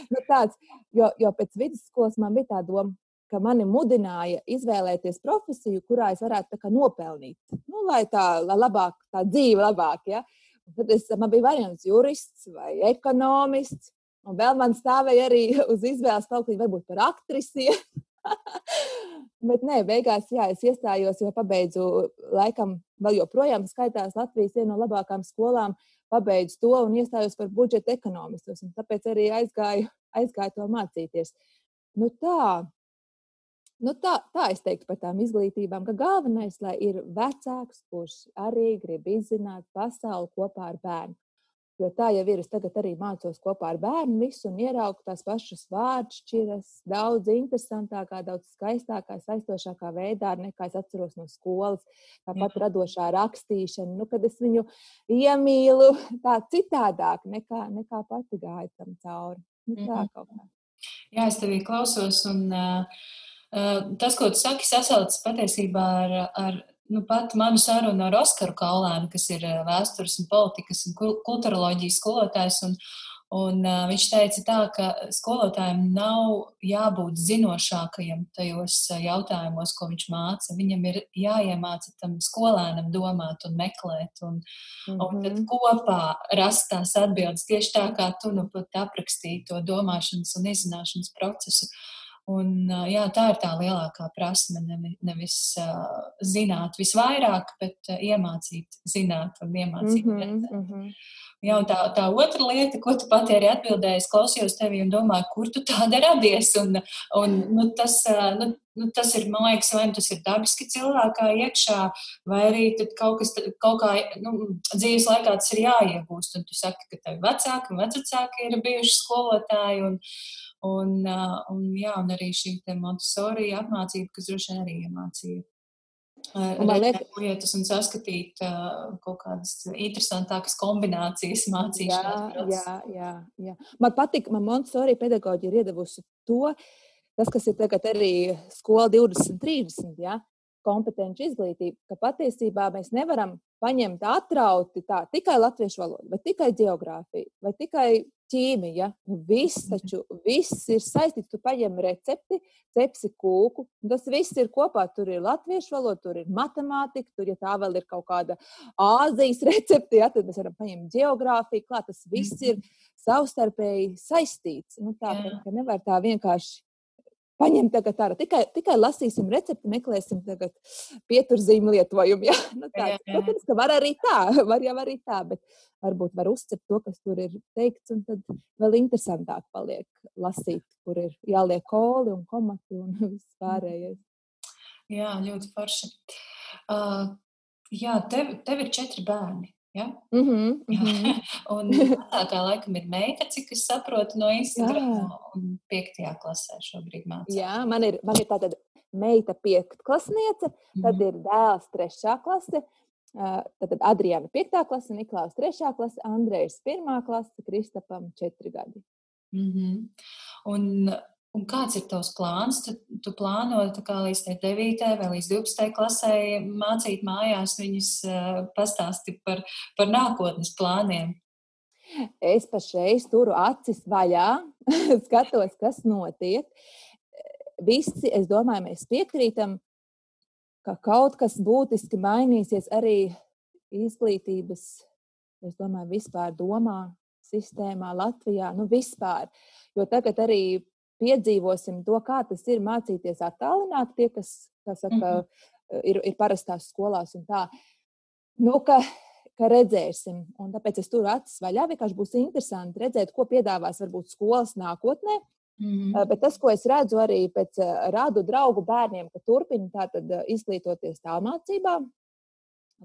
Nu, tāds, jo, jo pēc vidusskolas man bija tā doma, ka mani mudināja izvēlēties profesiju, kurā es varētu nopelnīt. Nu, lai tā lai labāk, tā dzīve labāk. Ja? Un tad es, man bija variants jurists vai ekonomists. Un vēl man stāvēja arī uz izvēles kaut kā varbūt par aktrisi. Bet nē, beigās jā, es iestājos, jo pabeidzu, laikam, vēl joprojām skaitās Latvijas viena no labākām skolām. Pabeidzu to un iestājos par budžeta ekonomistus. Tāpēc arī aizgāju, aizgāju to mācīties. Nu tā, nu tā, tā es teiktu par tām izglītībām, ka galvenais, lai ir vecāks, kurš arī grib izzināt pasauli kopā ar bērnu. Jo tā jau ir. Es tagad arī mācos kopā ar bērnu visu un ieraugu tās pašas vārdšķiras daudz interesantākā, daudz skaistākā, aizstošākā veidā, nekā es atceros no skolas. Tāpat Jā. radošā rakstīšana, nu, kad es viņu iemīlu tā citādāk nekā, nekā pati gāju tam cauri. Nu, tā -hmm. kaut kā. Jā, es tevī klausos un uh, tas, ko tu saki, sasaucas patiesībā ar, ar nu, pat manu sarunu ar Oskaru Kaulēnu, kas ir eh, vēstures un politikas un kultūroloģijas skolotājs. Un, un, uh, viņš teica, tā, ka skolotājiem nav jābūt zinošākajam tajos jautājumos, ko viņš māca. Viņam ir jāiemāca tam skolēnam domāt un meklēt, un, mm -hmm. un tad mhm. kopā rast tās atbildes tieši tā, kā tu nu pat aprakstīji to domāšanas un izzināšanas procesu. Uh, Un, jā, tā ir tā lielākā prasme. Nevis uh, zināt visvairāk, bet uh, iemācīt, zināt un iemācīt. Mm -hmm, mm -hmm. Jā, tā, tā otra lieta, ko tu pati arī atbildēji, es klausījos tevi un domāju, kur tu tāda radies. Un, un, nu, tas, nu, nu, tas ir, man liekas, vai nu tas ir dabiski cilvēkā iekšā, vai arī kaut kas kaut kā nu, dzīves laikā tas ir jāiegūst. Un tu saki, ka tev vecāki un vecāki ir bijuši skolotāji. Un, Un, un, jā, un arī šī Montesori apmācība, kas droši vien arī iemācīja. Redzēt lietas un saskatīt uh, kaut kādas interesantākas kombinācijas mācīšanās. Jā, jā, jā, jā. Man patīk, man Montesori pedagoģi ir iedavusi to, tas, kas ir tagad arī skola 2030, ja, kompetenci izglītība, ka patiesībā mēs nevaram paņemt atrauti tā, tikai latviešu valodu, vai tikai geogrāfiju, vai tikai ķīmija. Nu, viss taču viss ir saistīts. Tu paņem recepti, cepsi kūku. Tas viss ir kopā. Tur ir latviešu valoda, tur ir matemātika, tur, ja tā vēl ir kaut kāda Āzijas recepte, ja, tad mēs varam paņemt geogrāfiju. Klāt, tas viss ir savstarpēji saistīts. Nu, tā, ka nevar tā vienkārši paņemt tagad tādu. Tikai, tikai lasīsim recepti, meklēsim tagad pieturzīmu lietojumu. Ja? Nu, tā, jā, jā. Protams, ka var arī tā, var jau arī tā, bet varbūt var uzcept to, kas tur ir teikts, un tad vēl interesantāk paliek lasīt, kur ir jāliek koli un komati un viss pārējais. Jā, ļoti forši. Uh, jā, tev, tev ir četri bērni. Ja? Mm -hmm, mm -hmm. un tā kā laikam ir meita, cik es saprotu no Instagram, Jā. un piektajā klasē šobrīd mācās. Jā, man ir, man ir tātad meita piektklasniece, mm -hmm. tad ir dēls trešā klase, Tātad Adriana 5. klase, Niklaus 3. klase, Andrejs 1. klase, Kristapam 4 gadi. Mm -hmm. Un Un kāds ir tavs plāns? Tu, tu plāno līdz 9. vai līdz 12. klasē mācīt mājās, viņus uh, pastāstīt par, par nākotnes plāniem. Es pašreiz turu acis vaļā, skatos, kas notiek. Visi, es domāju, mēs piekrītam, ka kaut kas būtiski mainīsies arī izglītības, es domāju, vispār domā sistēmā Latvijā, nu vispār. Jo tagad arī piedzīvosim to, kā tas ir mācīties attālināt, tie, kas, kas saka, mm -hmm. ir, ir parastās skolās un tā. Nu, ka, ka redzēsim, un tāpēc es tur acis vaļā. Vienkārši būs interesanti redzēt, ko piedāvās varbūt skolas nākotnē. Mm -hmm. Bet tas, ko es redzu arī pēc rādu draugu bērniem, ka turpina tātad izglītoties tālmācībā.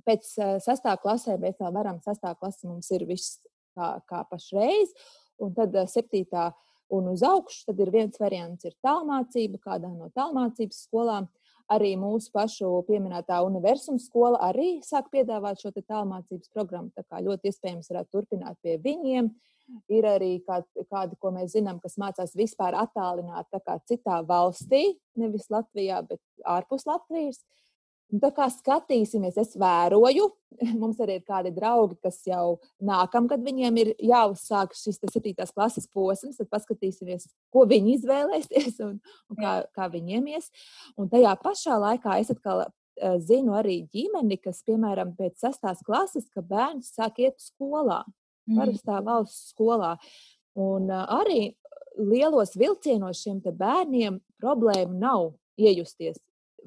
Pēc sastā klasē mēs vēl varam, sastā klase mums ir viss kā, kā pašreiz, un tad septītā un uz augšu. Tad ir viens variants, ir tālmācība, kādā no tālmācības skolām. Arī mūsu pašu pieminētā universuma skola arī sāk piedāvāt šo tālmācības programmu. Tā kā ļoti iespējams varētu turpināt pie viņiem. Ir arī kādi, ko mēs zinām, kas mācās vispār attālināt citā valstī, nevis Latvijā, bet ārpus Latvijas. Uh, Nu, tā kā skatīsimies, es vēroju, mums arī ir kādi draugi, kas jau nākamgad viņiem ir jāuzsāk šis septītās klases posms, tad paskatīsimies, ko viņi izvēlēsies un, un kā, kā viņiem ies. Un tajā pašā laikā es atkal uh, zinu arī ģimeni, kas, piemēram, pēc sestās klases, ka bērns sāk iet skolā, mm. parastā valsts skolā. Un uh, arī lielos vilcienos šiem bērniem problēmu nav iejusties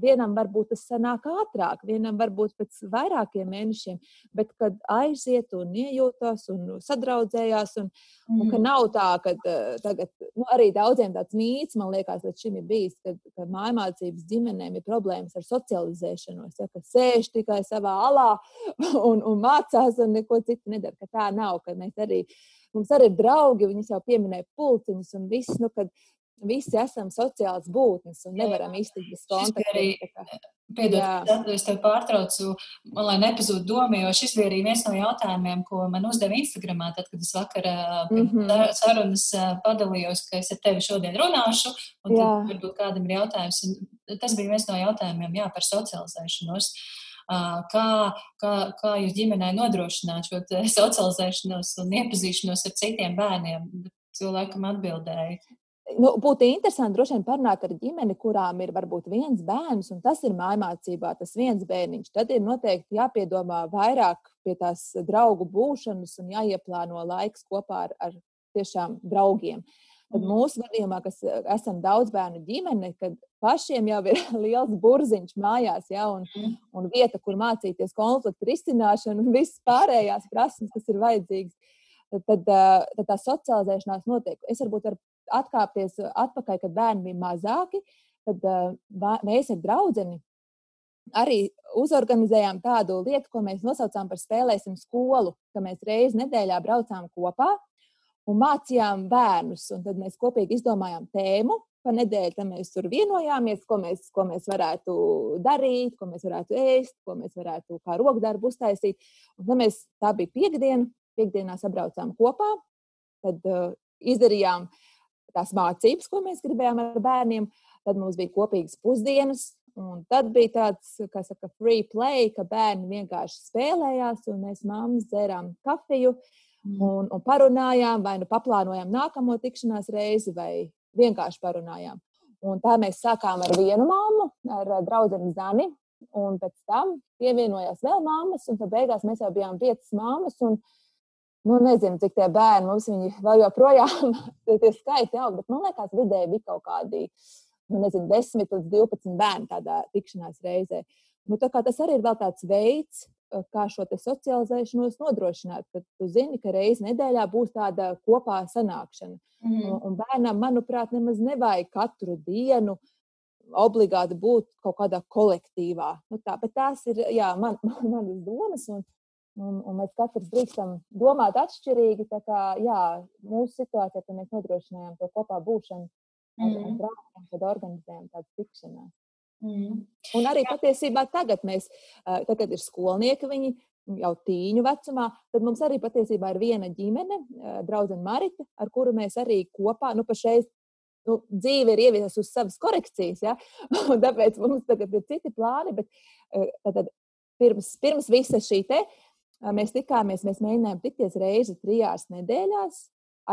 Vienam varbūt tas sanāk ātrāk, vienam varbūt pēc vairākiem mēnešiem, bet kad aiziet un iejūtas un sadraudzējās, un, mm. un ka mhm. nav tā, ka uh, tagad nu, arī daudziem tāds mīts, man liekas, līdz šim ir bijis, ka, ka mājmācības ģimenēm ir problēmas ar socializēšanos, ja, ka sēž tikai savā alā un, un mācās un neko citu nedara, ka tā nav, ka mēs arī mums arī ir draugi, viņas jau pieminēja pulciņus un viss, nu, kad visi esam sociāls būtnes un nevaram iztikt kontaktu. Piedod, es tev pārtraucu, man, lai nepazūd doma, jo šis bija arī viens no jautājumiem, ko man uzdeva Instagramā, tad, kad es vakar mm -hmm. sarunas padalījos, ka es ar tevi šodien runāšu, un tad varbūt kādam ir jautājums. Un tas bija viens no jautājumiem, jā, par socializēšanos. Kā, kā, kā jūs ģimenē nodrošināt šo socializēšanos un iepazīšanos ar citiem bērniem? Cilvēkam atbildēja nu, būtu interesanti droši vien parunāt ar ģimeni, kurām ir varbūt viens bērns, un tas ir mājmācībā, tas viens bērniņš. Tad ir noteikti jāpiedomā vairāk pie tās draugu būšanas un jāieplāno laiks kopā ar, ar tiešām draugiem. Tad mhm. mūsu gadījumā, kas esam daudz bērnu ģimene, kad pašiem jau ir liels burziņš mājās, ja, un, mhm. un vieta, kur mācīties konfliktu risināšanu un visas pārējās prasmes, kas ir vajadzīgas, tad, tad, tad tā socializēšanās notiek. Es varbūt varu atkāpties atpakaļ, kad bērni bija mazāki, tad uh, mēs ar draugu arī uzorganizējām tādu lietu, ko mēs nosaucām par spēlēsim skolu, ka mēs reizi nedēļā braucām kopā un mācījām bērnus. Un tad mēs kopīgi izdomājām tēmu. Pa nedēļu tam mēs tur vienojāmies, ko mēs, ko mēs varētu darīt, ko mēs varētu ēst, ko mēs varētu kā rokdarbu uztaisīt. Un tad mēs, tā bija piekdiena, piekdienā sabraucām kopā, tad uh, izdarījām uh, tās mācības, ko mēs gribējām ar bērniem. Tad mums bija kopīgas pusdienas, un tad bija tāds, kā saka, free play, ka bērni vienkārši spēlējās, un mēs mammas dzērām kafiju mm. un, un parunājām, vai nu paplānojām nākamo tikšanās reizi, vai vienkārši parunājām. Un tā mēs sākām ar vienu māmu, ar draugu Zani, un pēc tam pievienojās vēl māmas, un beigās mēs jau bijām piecas māmas. Un, uh, nu, nezinu, cik tie bērni mums vēl joprojām tie skaiti aug, bet man liekas, vidēji bija kaut kādi, nu, nezinu, 10 līdz 12 bērni tādā tikšanās reizē. Nu, tā tas arī ir vēl tāds veids, kā šo socializēšanos nodrošināt. Tad tu zini, ka reizē nedēļā būs tāda kopā sanākšana. Mm. Un, un bērnam, manuprāt, nemaz nevajag katru dienu obligāti būt kaut kādā kolektīvā. Nu, tā, bet tās ir jā, man, man, manas domas. Un, Un, un mēs katrs drīkstam domāt atšķirīgi. Tā kā jā, mūsu situācijā mēs nodrošinājām to kopā būšanu ar, mm. ar draugiem, kad organizējam tādu tikšanās. Mm. Un arī jā. patiesībā tagad mēs, tagad ir skolnieki, viņi jau tīņu vecumā, tad mums arī patiesībā ir viena ģimene, draudzene Marita, ar kuru mēs arī kopā, nu pašreiz nu, dzīve ir ieviesusi uz savas korekcijas, ja? un tāpēc mums tagad ir citi plāni. Bet, tad, pirms, pirms visa šī te mēs tikāmies, mēs mēģinājām tikties reizi trijās nedēļās.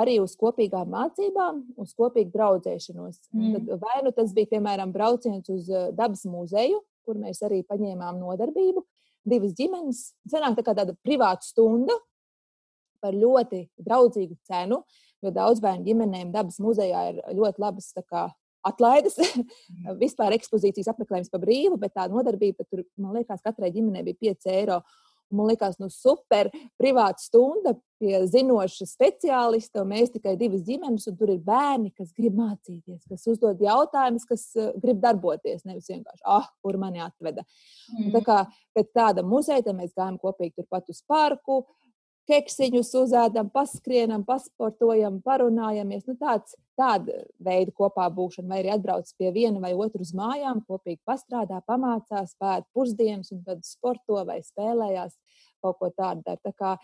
Arī uz kopīgām mācībām, uz kopīgu draudzēšanos. Mm. Tad, vai nu tas bija, piemēram, brauciens uz dabas muzeju, kur mēs arī paņēmām nodarbību, divas ģimenes. Senāk tā kā tāda privāta stunda par ļoti draudzīgu cenu, jo daudz bērnu ģimenēm dabas muzejā ir ļoti labas kā, atlaides, mm. vispār ekspozīcijas apmeklējums pa brīvu, bet tā nodarbība tur, man liekas, katrai ģimenei bija 5 eiro. Man liekas, nu, super privāta stunda pie zinoša speciālista. Mēs tikai divas ģimenes, un tur ir bērni, kas grib mācīties, kas uzdod jautājumus, kas uh, grib darboties. Nevis vienkārši, ah, kur mani atveda. Mm. Tā kā pēc tāda muzeja mēs gājām kopīgi turpat uz parku. Keksiņus uzēdam, paskrienam, pasportojam, parunājamies. Nu, tāds, tāda veida kopā būšana, vai arī atbrauc pie viena vai otru uz mājām, kopīgi pastrādā, pamācās, pēta pusdienas un tad sporto vai spēlējās kaut ko tādu dara. Tā kā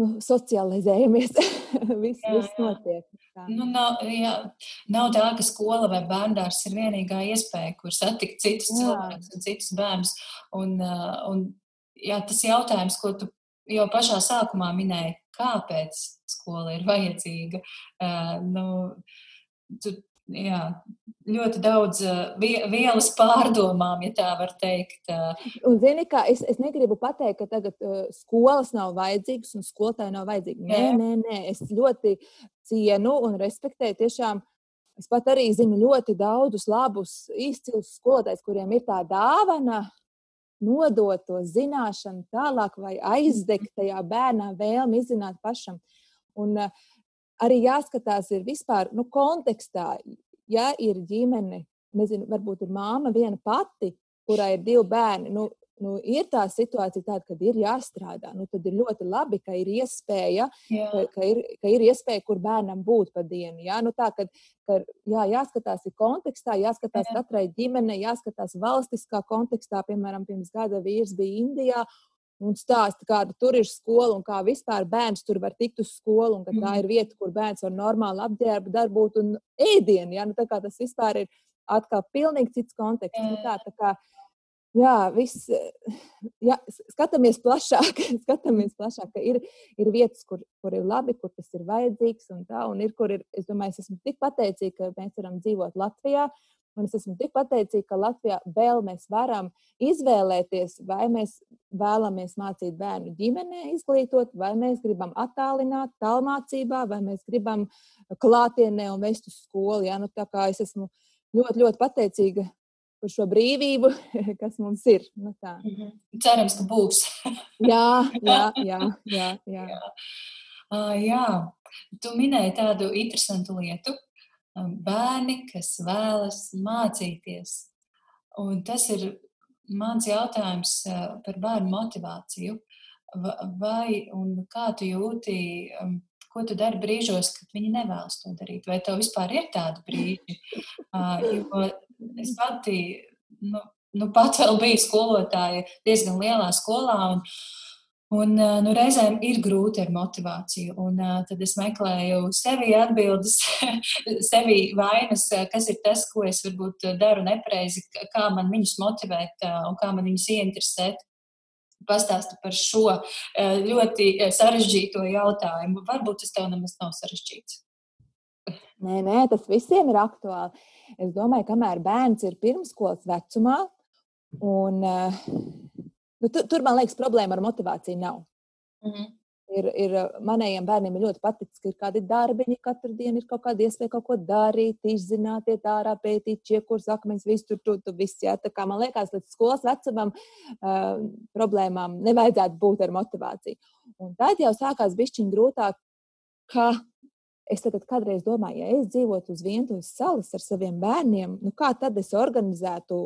nu, socializējamies, viss, jā, viss notiek. Tā. Nu, nav, jā, nav tā, ka skola vai bērndārs ir vienīgā iespēja, kur satikt citus jā. cilvēkus un citus bērnus. Un, un, jā, tas jautājums, ko tu jau pašā sākumā minēji, kāpēc skola ir vajadzīga, uh, nu, tu jā, ļoti daudz vielas pārdomām, ja tā var teikt. Un, zini, kā, es, es negribu pateikt, ka tagad uh, skolas nav vajadzīgas un skolotāji nav vajadzīgi. Nē, nē, nē, es ļoti cienu un respektēju tiešām. Es pat arī zinu ļoti daudzus labus, izcilus skolotājus, kuriem ir tā dāvana nodot to zināšanu tālāk vai aizdegt tajā bērnā vēlmi izzināt pašam. Un, uh, arī jāskatās ir vispār nu, kontekstā. Ja ir ģimene, nezinu, varbūt ir māma viena pati, kurai ir divi bērni, nu, nu, ir tā situācija tāda, kad ir jāstrādā. Nu, tad ir ļoti labi, ka ir iespēja, jā. ka, ka, ir, ka ir iespēja, kur bērnam būt pa dienu. Jā, nu, tā, kad, ka, jā jāskatās ir kontekstā, jāskatās jā. katrai ģimenei, jāskatās valstiskā kontekstā. Piemēram, pirms gada vīrs bija Indijā un stāsta, kāda tur ir skola un kā vispār bērns tur var tikt uz skolu. Tā mm. ir vieta, kur bērns var normāli apģērbu, darbūt un ēdienu. Ja? Nu, tas vispār ir atkal pilnīgi cits konteksts. Nu, tā, tā kā, jā, viss, jā, skatāmies plašāk, skatāmies plašāk, ka ir, ir vietas, kur, kur ir labi, kur tas ir vajadzīgs. Un tā, un ir, kur ir, es domāju, es esmu tik pateicīga, ka mēs varam dzīvot Latvijā. Un es esmu tik pateicīga, ka Latvijā vēl mēs varam izvēlēties, vai mēs vēlamies mācīt bērnu ģimenē, izglītot, vai mēs gribam attālināt, tālmācībā, vai mēs gribam klātienē un vest uz skolu. Ja? Nu, tā kā es esmu ļoti, ļoti pateicīga par šo brīvību, kas mums ir. Nu, mm -hmm. Cerams, ka būs. jā, jā, jā. jā, jā. jā. Uh, jā. Tu minēji tādu interesantu lietu, bērni, kas vēlas mācīties. Un tas ir mans jautājums par bērnu motivāciju. Vai un kā tu jūti, ko tu dari brīžos, kad viņi nevēlas to darīt? Vai tev vispār ir tādi brīži? Jo es pati, nu, nu pat vēl biju skolotāja diezgan lielā skolā. Un, Un, nu, reizēm ir grūti ar motivāciju, un uh, tad es meklēju sevi atbildes, sevi vainas, kas ir tas, ko es varbūt daru nepareizi, kā man viņus motivēt un kā man viņus ieinteresēt. Pastāstu par šo ļoti sarežģīto jautājumu. Varbūt tas tev nemaz nav sarežģīts. Nē, nē, tas visiem ir aktuāli. Es domāju, kamēr bērns ir pirmskolas vecumā, un uh, Nu, tur, tur, man liekas, problēma ar motivāciju nav. Mm -hmm. Ir, ir, manējiem bērniem ir ļoti paticis, ka ir kādi darbiņi, katru dienu ir kaut kāda iespēja kaut ko darīt, izzināt, iet ārā, pētīt, čiekurs, akmeņus, visu tur, tur, tur viss. Jā. Tā kā man liekas, līdz skolas vecumam uh, problēmām nevajadzētu būt ar motivāciju. Un tad jau sākās bišķiņ grūtāk, ka es tagad kādreiz domāju, ja es dzīvotu uz vientuļas salas ar saviem bērniem, nu kā tad es organizētu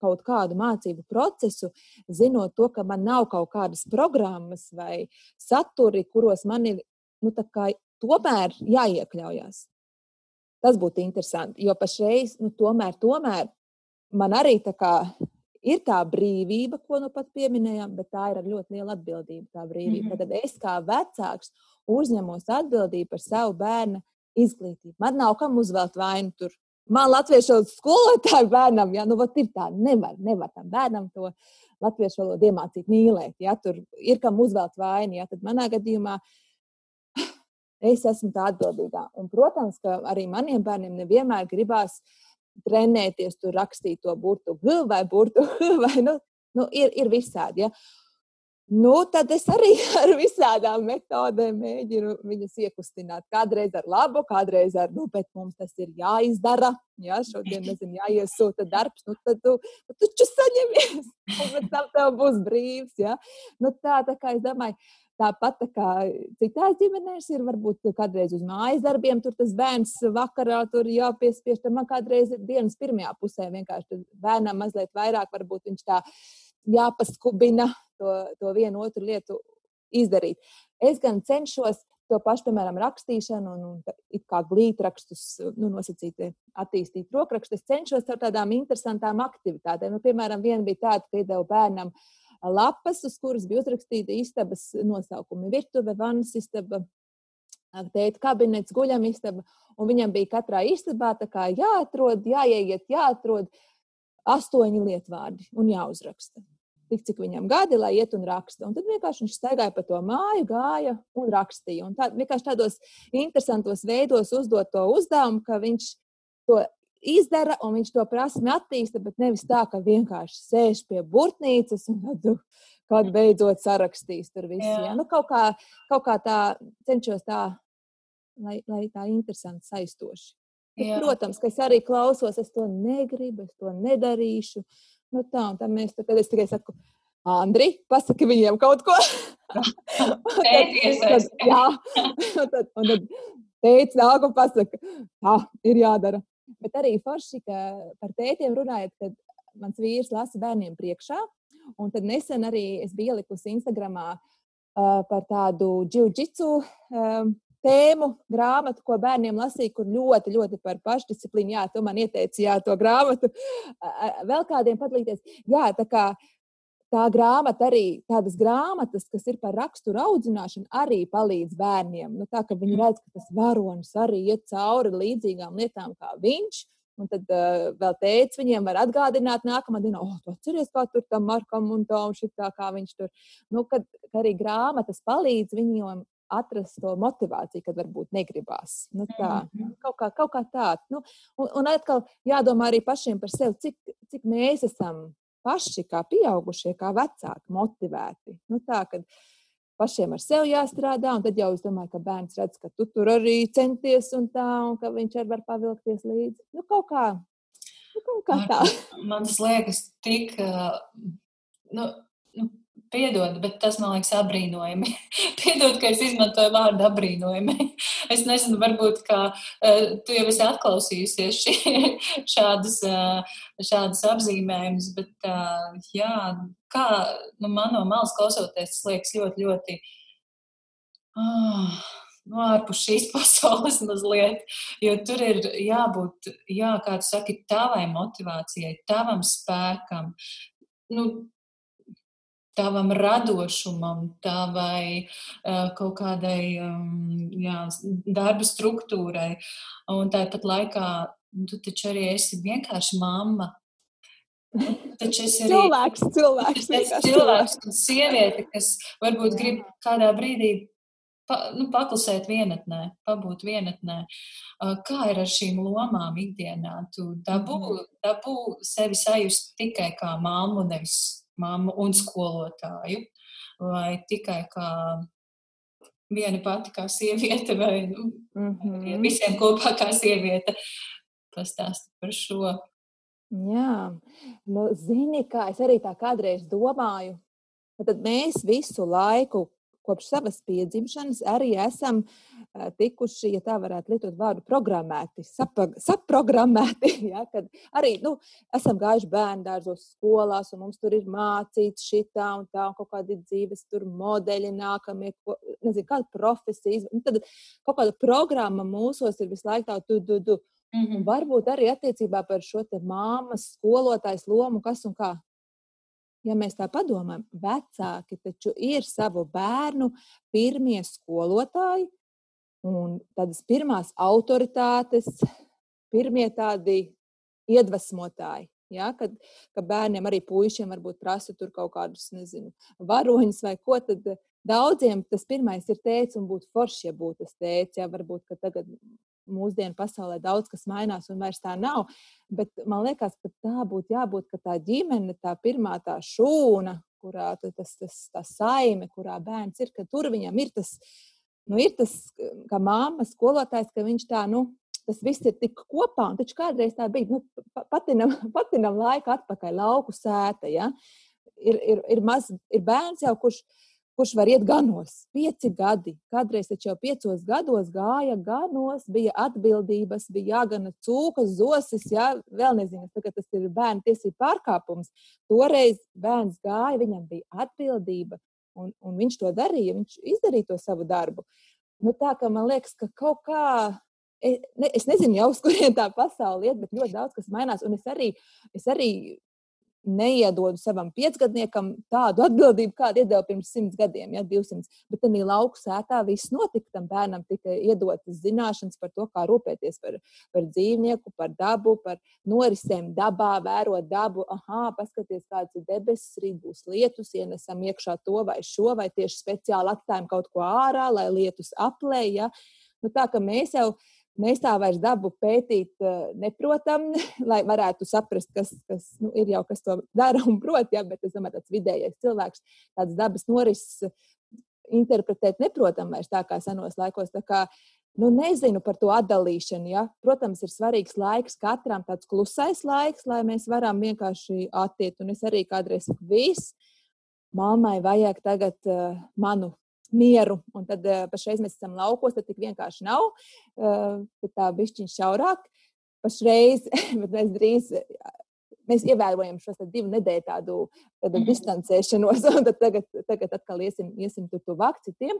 kaut kādu mācību procesu, zinot to, ka man nav kaut kādas programmas vai saturi, kuros man ir nu, tomēr jāiekļaujas. Tas būtu interesanti, jo pašreiz, nu, tomēr, tomēr man arī tā kā ir tā brīvība, ko nu pat pieminējām, bet tā ir ļoti lielu atbildību. Tā brīvība. Mm -hmm. Tad es kā vecāks uzņemos atbildību par savu bērnu izglītība. Man nav kam uzvelt vainu tur. Man latviešu skolotāju bērnam, ja nu, ir tā, nevar, nevar tam bērnam to latviešu valodu iemācīt mīlēt. Ja tur ir kam uzvelt vainu, ja tad manā gadījumā es esmu tā atbildīgā. Un, protams, ka arī maniem bērniem nevienmēr gribās trenēties, tur rakstīt to burtu G vai burtu H vai nu, nu, ir, ir visādi. Ja? Nu, tad es arī ar visādām metodēm mēģinu viņus iekustināt. Kādreiz ar labu, kādreiz ar, nu, bet mums tas ir jāizdara. Jā, šodien, nezinu, jāiesūta darbs, nu, tad tu, tu taču saņemies, un pēc tam tev būs brīvs. Jā. Nu, tā, tā kā es domāju, Tāpat tā kā citās ģimenēs ir, varbūt kādreiz uz mājas darbiem, tur tas bērns vakarā tur jāpiespiež. Man kādreiz ir dienas pirmajā pusē vienkārši bērnam mazliet vairāk, varbūt viņš tā jāpaskubina to, to vienu otru lietu izdarīt. Es gan cenšos to pašu, piemēram, rakstīšanu, un, un kā glītrakstus, nu, nosacīt, attīstīt rokrakstus. Es cenšos ar tādām interesantām aktivitātēm. Nu, piemēram, viena bija tāda, ka ideja bērnam lapas, uz kuras bija uzrakstīta istabas nosaukumi - virtuve, vannas istaba, tēta kabinets, guļam istaba. Un viņam bija katrā istabā jāatrod, jāieiet, jāatrod astoņi lietvārdi un jāuzraksta. Tik cik viņam gadi, lai iet un raksta. Un tad vienkārši viņš staigāja pa to māju, gāja un rakstīja. Un tā, vienkārši tādos interesantos veidos uzdot to uzdevumu, ka viņš to izdara un viņš to prasmi attīsta, bet nevis tā, ka vienkārši sēž pie burtnīcas un tad kad beidzot sarakstīs tur visu. Jā. Jā. Nu, kaut, kā, kaut kā tā cenšos tā, lai, lai tā interesanti saistoši. Bet, protams, ka es arī klausos, es to negribu, es to nedarīšu. Nu, tā, un tad, mēs, tad es tikai saku, Andri, pasaki viņiem kaut ko. tad, jā, un tad, un tad teica, nāk un pasaka, tā ir jādara. Bet arī forši, ka par tētiem runājot, kad mans vīrs lasa bērniem priekšā. Un tad nesen arī es biju ielikusi Instagramā uh, par tādu jiu-jitsu uh, tēmu grāmatu, ko bērniem lasīja, kur ļoti, ļoti par pašdisciplīnu. Jā, tu man ieteici, jā, to grāmatu. Vēl kādiem padalīties. Jā, tā kā tā grāmata arī, tādas grāmatas, kas ir par raksturu audzināšanu, arī palīdz bērniem. Nu, tā kā viņi redz, ka tas varonis arī iet cauri līdzīgām lietām kā viņš. Un tad uh, vēl teica, viņiem var atgādināt nākamā dienā, oh, tu atceries, kā tur tam Markam un tā, un šitā, kā viņš tur. Nu, kad, kad arī grāmatas palīdz viņiem atrast to motivāciju, kad varbūt negribās. Nu, tā, -hmm. kaut, kā, kaut kā tā. Nu, un, un atkal jādomā arī pašiem par sevi, cik, cik mēs esam paši, kā pieaugušie, kā vecāki, motivēti. Nu, tā, pašiem ar sevi jāstrādā, un tad jau es domāju, ka bērns redz, ka tu tur arī centies un tā, un ka viņš arī var pavilkties līdzi. Nu, kaut kā, nu, kaut kā tā. Man, man tas liekas tik. Nu, nu, Piedod, bet tas man liekas apbrīnojami. Piedod, ka es izmantoju vārdu apbrīnojami. Es nezinu, varbūt kā, uh, tu jau esi atklausījusies šī, šādas, uh, šādas apzīmējumus, bet uh, jā, kā nu, man no malas klausoties, tas liekas ļoti, ļoti. Oh, nu, ārpus šīs pasaules mazliet, jo tur ir jābūt, jā, kā tu saki, tavai motivācijai, tavam spēkam. Nu, tavam radošumam, tavai uh, kaut kādai um, jā, darba struktūrai. Un tāpat laikā nu, tu taču arī esi vienkārši mamma. Taču es arī cilvēks, cilvēks, es cilvēks un sieviete, kas varbūt grib kādā brīdī pa, nu, paklusēt vienatnē, pabūt vienatnē. Kā ir ar šīm lomām ikdienā? Tu dabū, mhm. dabū sevi sajust tikai kā māmu, nevis mammu un skolotāju, vai tikai kā viena pati kā sieviete, vai nu, mm -hmm. visiem kopā kā sieviete. Pastāst par šo. Jā, nu, zini, kā es arī tā kādreiz domāju, tad mēs visu laiku kopš savas piedzimšanas arī esam tikuši, ja tā varētu lietot vārdu, programmēti, saprogrammēti. Ja, kad arī nu, esam gājuši bērnu dārzos, skolās, un mums tur ir mācīts šī tā un tā, un kaut kādi dzīves modeļi, nākamie, ko, nezinu, kāda profesija. Un tad kaut kāda programma mūsos ir visu laiku tāda, tu, tu, tu. Mm -hmm. Varbūt arī attiecībā par šo māmas, skolotājas lomu, kas un kā ja mēs tā padomājam, vecāki taču ir savu bērnu pirmie skolotāji, Un tādas pirmās autoritātes, pirmie tādi iedvesmotāji. Ja, kad, kad bērniem, arī puišiem, varbūt prasa tur kaut kādus, nezinu, varoņus vai ko, tad daudziem tas pirmais ir tēvs un būtu forši, ja būtu tas tēvs. Ja, varbūt, ka tagad mūsdienu pasaulē daudz kas mainās un vairs tā nav. Bet man liekas, ka tā būtu jābūt, ka tā ģimene, tā pirmā tā šūna, kurā tas, tas, tā saime, kurā bērns ir, ka tur viņam ir tas, nu, ir tas kā māma, skolotājs, ka viņš tā, nu, tas viss ir tik kopā. Un taču kādreiz tā bija, nu, patinam, patinam laiku atpakaļ, lauku sēta. Ja? Ir, ir, ir, maz, ir bērns jau, kurš, kurš var iet ganos, pieci gadi. Kādreiz jau piecos gados gāja ganos, bija atbildības, bija jāgana cūkas, zosis, ja? vēl nezinu, tagad tas ir bērnu tiesību pārkāpums. Toreiz bērns gāja, viņam bija atbildība, un, un viņš to darīja, viņš izdarīja to savu darbu. Nu, tā kā man liekas, ka kaut kā es nezinu, jau uz kurien tā pasaule iet, bet ļoti daudz kas mainās. Un es arī, es arī neiedodu savam piecgadniekam tādu atbildību, kādu iedeva pirms simts gadiem, ja 200. Bet tādā lauku sētā viss notika. Tam bērnam tika iedotas zināšanas par to, kā rūpēties par, par dzīvnieku, par dabu, par norisēm dabā, vērot dabu. Ah, paskatieties, kāds ir debesis, rīt būs lietus, ienesam iekšā to vai šo, vai tieši speciāli atstājam kaut ko ārā, lai lietus aplēja. Ja? Nu, tā kā mēs jau esam Mēs tā vairs dabu pētīt uh, neprotam, lai varētu saprast, kas, kas nu, ir jau kas to dara un prot, ja, bet es domāju, tāds vidējais cilvēks tādas dabas norises interpretēt neprotam vairs tā kā senos laikos. Tā kā, nu, nezinu par to atdalīšanu. Ja. Protams, ir svarīgs laiks katram, tāds klusais laiks, lai mēs varam vienkārši attiekt. Un es arī kādreiz saku, viss, mammai vajag tagad uh, manu mieru. Un tad uh, pašreiz mēs esam laukos, tad tik vienkārši nav. Uh, tad tā bišķiņš šaurāk. Pašreiz, bet mēs drīz. Mēs ievērojam šo divu nedēļu tādu, tādu mm distancēšanos, un tad tagad, tagad atkal iesim, iesim tur tuvāk citiem.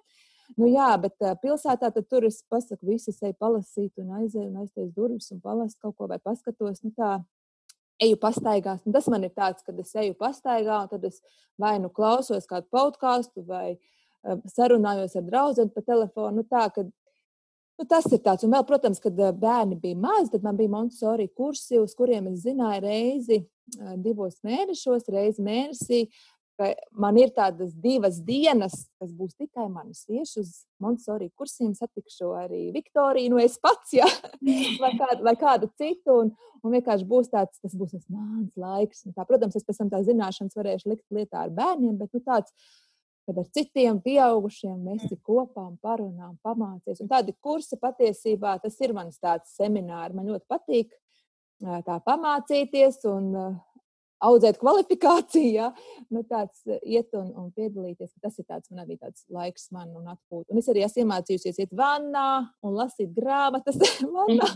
Nu, jā, bet uh, pilsētā tur es pasaku, visi eju palasīt, un aizēju un aiztaisu durvis un palasu kaut ko vai paskatos. Nu, tā, eju pastaigās. Un tas man ir tāds, kad es eju pastaigā, un tad es vai nu klausos kādu podkāstu, vai sarunājos ar draugu pa telefonu. Nu, tā, ka, nu, tas ir tāds. Un vēl, protams, kad bērni bija mazi, tad man bija Montesori kursi, uz kuriem es zināju reizi divos mēnešos, reizi mēnesī. Man ir tādas divas dienas, kas būs tikai manas. Iešu uz Montesori kursiem, satikšu arī Viktoriju, nu es pats, ja? vai, kādu, vai kādu citu. Un, un vienkārši būs tāds, tas būs tas mans laiks. Un tā, protams, es pēc tam tās zināšanas varēšu likt lietā ar bērniem, bet nu, tāds kad ar citiem pieaugušiem mēs tik kopā parunājam, pamācīties. Un tādi kursi patiesībā tas ir mans tāds seminārs. Man ļoti patīk tā pamācīties un audzēt kvalifikāciju, ja? nu, tāds iet un, un piedalīties. Tas ir tāds, man arī tāds laiks man un atpūta. Un es arī esmu iemācījusies iet vannā un lasīt grāmatas vannā.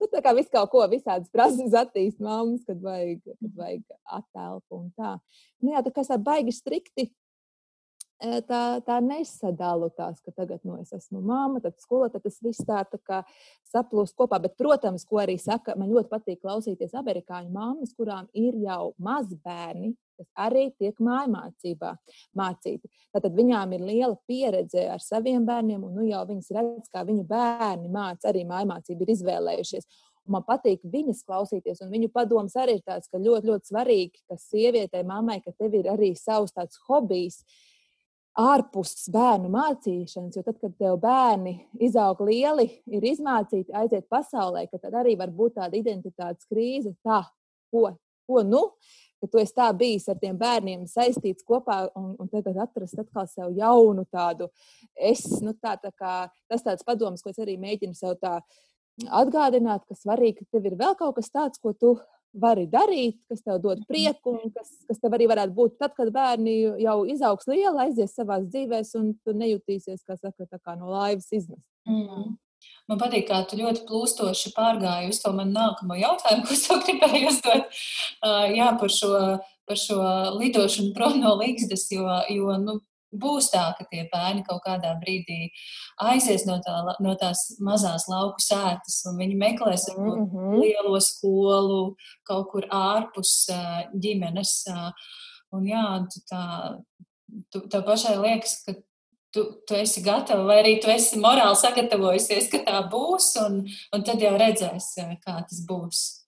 nu, tā kā viss kaut ko, visādas prasības attīstīt mammas, kad vajag, kad vajag attēlpu un tā. Nu, jā, tā kā es tā baigi strikti tā, tā nesadalu tās, ka tagad nu, es esmu māma, tad skolotāja, tas viss tā, tā kā saplūst kopā. Bet, protams, ko arī saka, man ļoti patīk klausīties amerikāņu māmas, kurām ir jau mazbērni, kas arī tiek mājmācībā mācīti. Tātad viņām ir liela pieredze ar saviem bērniem, un nu, jau viņas redz, kā viņu bērni māca arī mājmācību, ir izvēlējušies. Un man patīk viņas klausīties, un viņu padoms arī ir tāds, ka ļoti, ļoti svarīgi, ka sievietei, mammai, ka tev ir arī savs tāds hobijs, uh, ārpus bērnu mācīšanas, jo tad, kad tev bērni izaug lieli, ir izmācīti, aiziet pasaulē, tad arī var būt tāda identitātes krīze. Tā, ko, ko nu? Ka tu esi tā bijis ar tiem bērniem saistīts kopā, un, un tagad atrast atkal sev jaunu tādu es. Nu, tā, tā kā, tas tāds padoms, ko es arī mēģinu sev tā atgādināt, ka svarīgi, ka tev ir vēl kaut kas tāds, ko tu vari darīt, kas tev dod prieku, un kas, kas tev arī varētu būt tad, kad bērni jau izaugs liela, aizies savā dzīvē, un tu nejutīsies, kā saka, kā no laivas izmest. Mm. Man patīk, kā tu ļoti plūstoši pārgāji uz to manu nākamo jautājumu, ko es tev gribēju uzdot. Uh, jā, par šo, par šo lidošanu prom no līgstas, jo, jo nu, būs tā, ka tie bērni kaut kādā brīdī aizies no, tā, no tās mazās lauku sētas, un viņi meklēs mm -hmm. lielo skolu kaut kur ārpus ģimenes. Un jā, tu tā, tu, tev pašai liekas, ka tu, tu esi gatava, vai arī tu esi morāli sagatavojusies, ka tā būs, un, un tad jau redzēs, kā tas būs.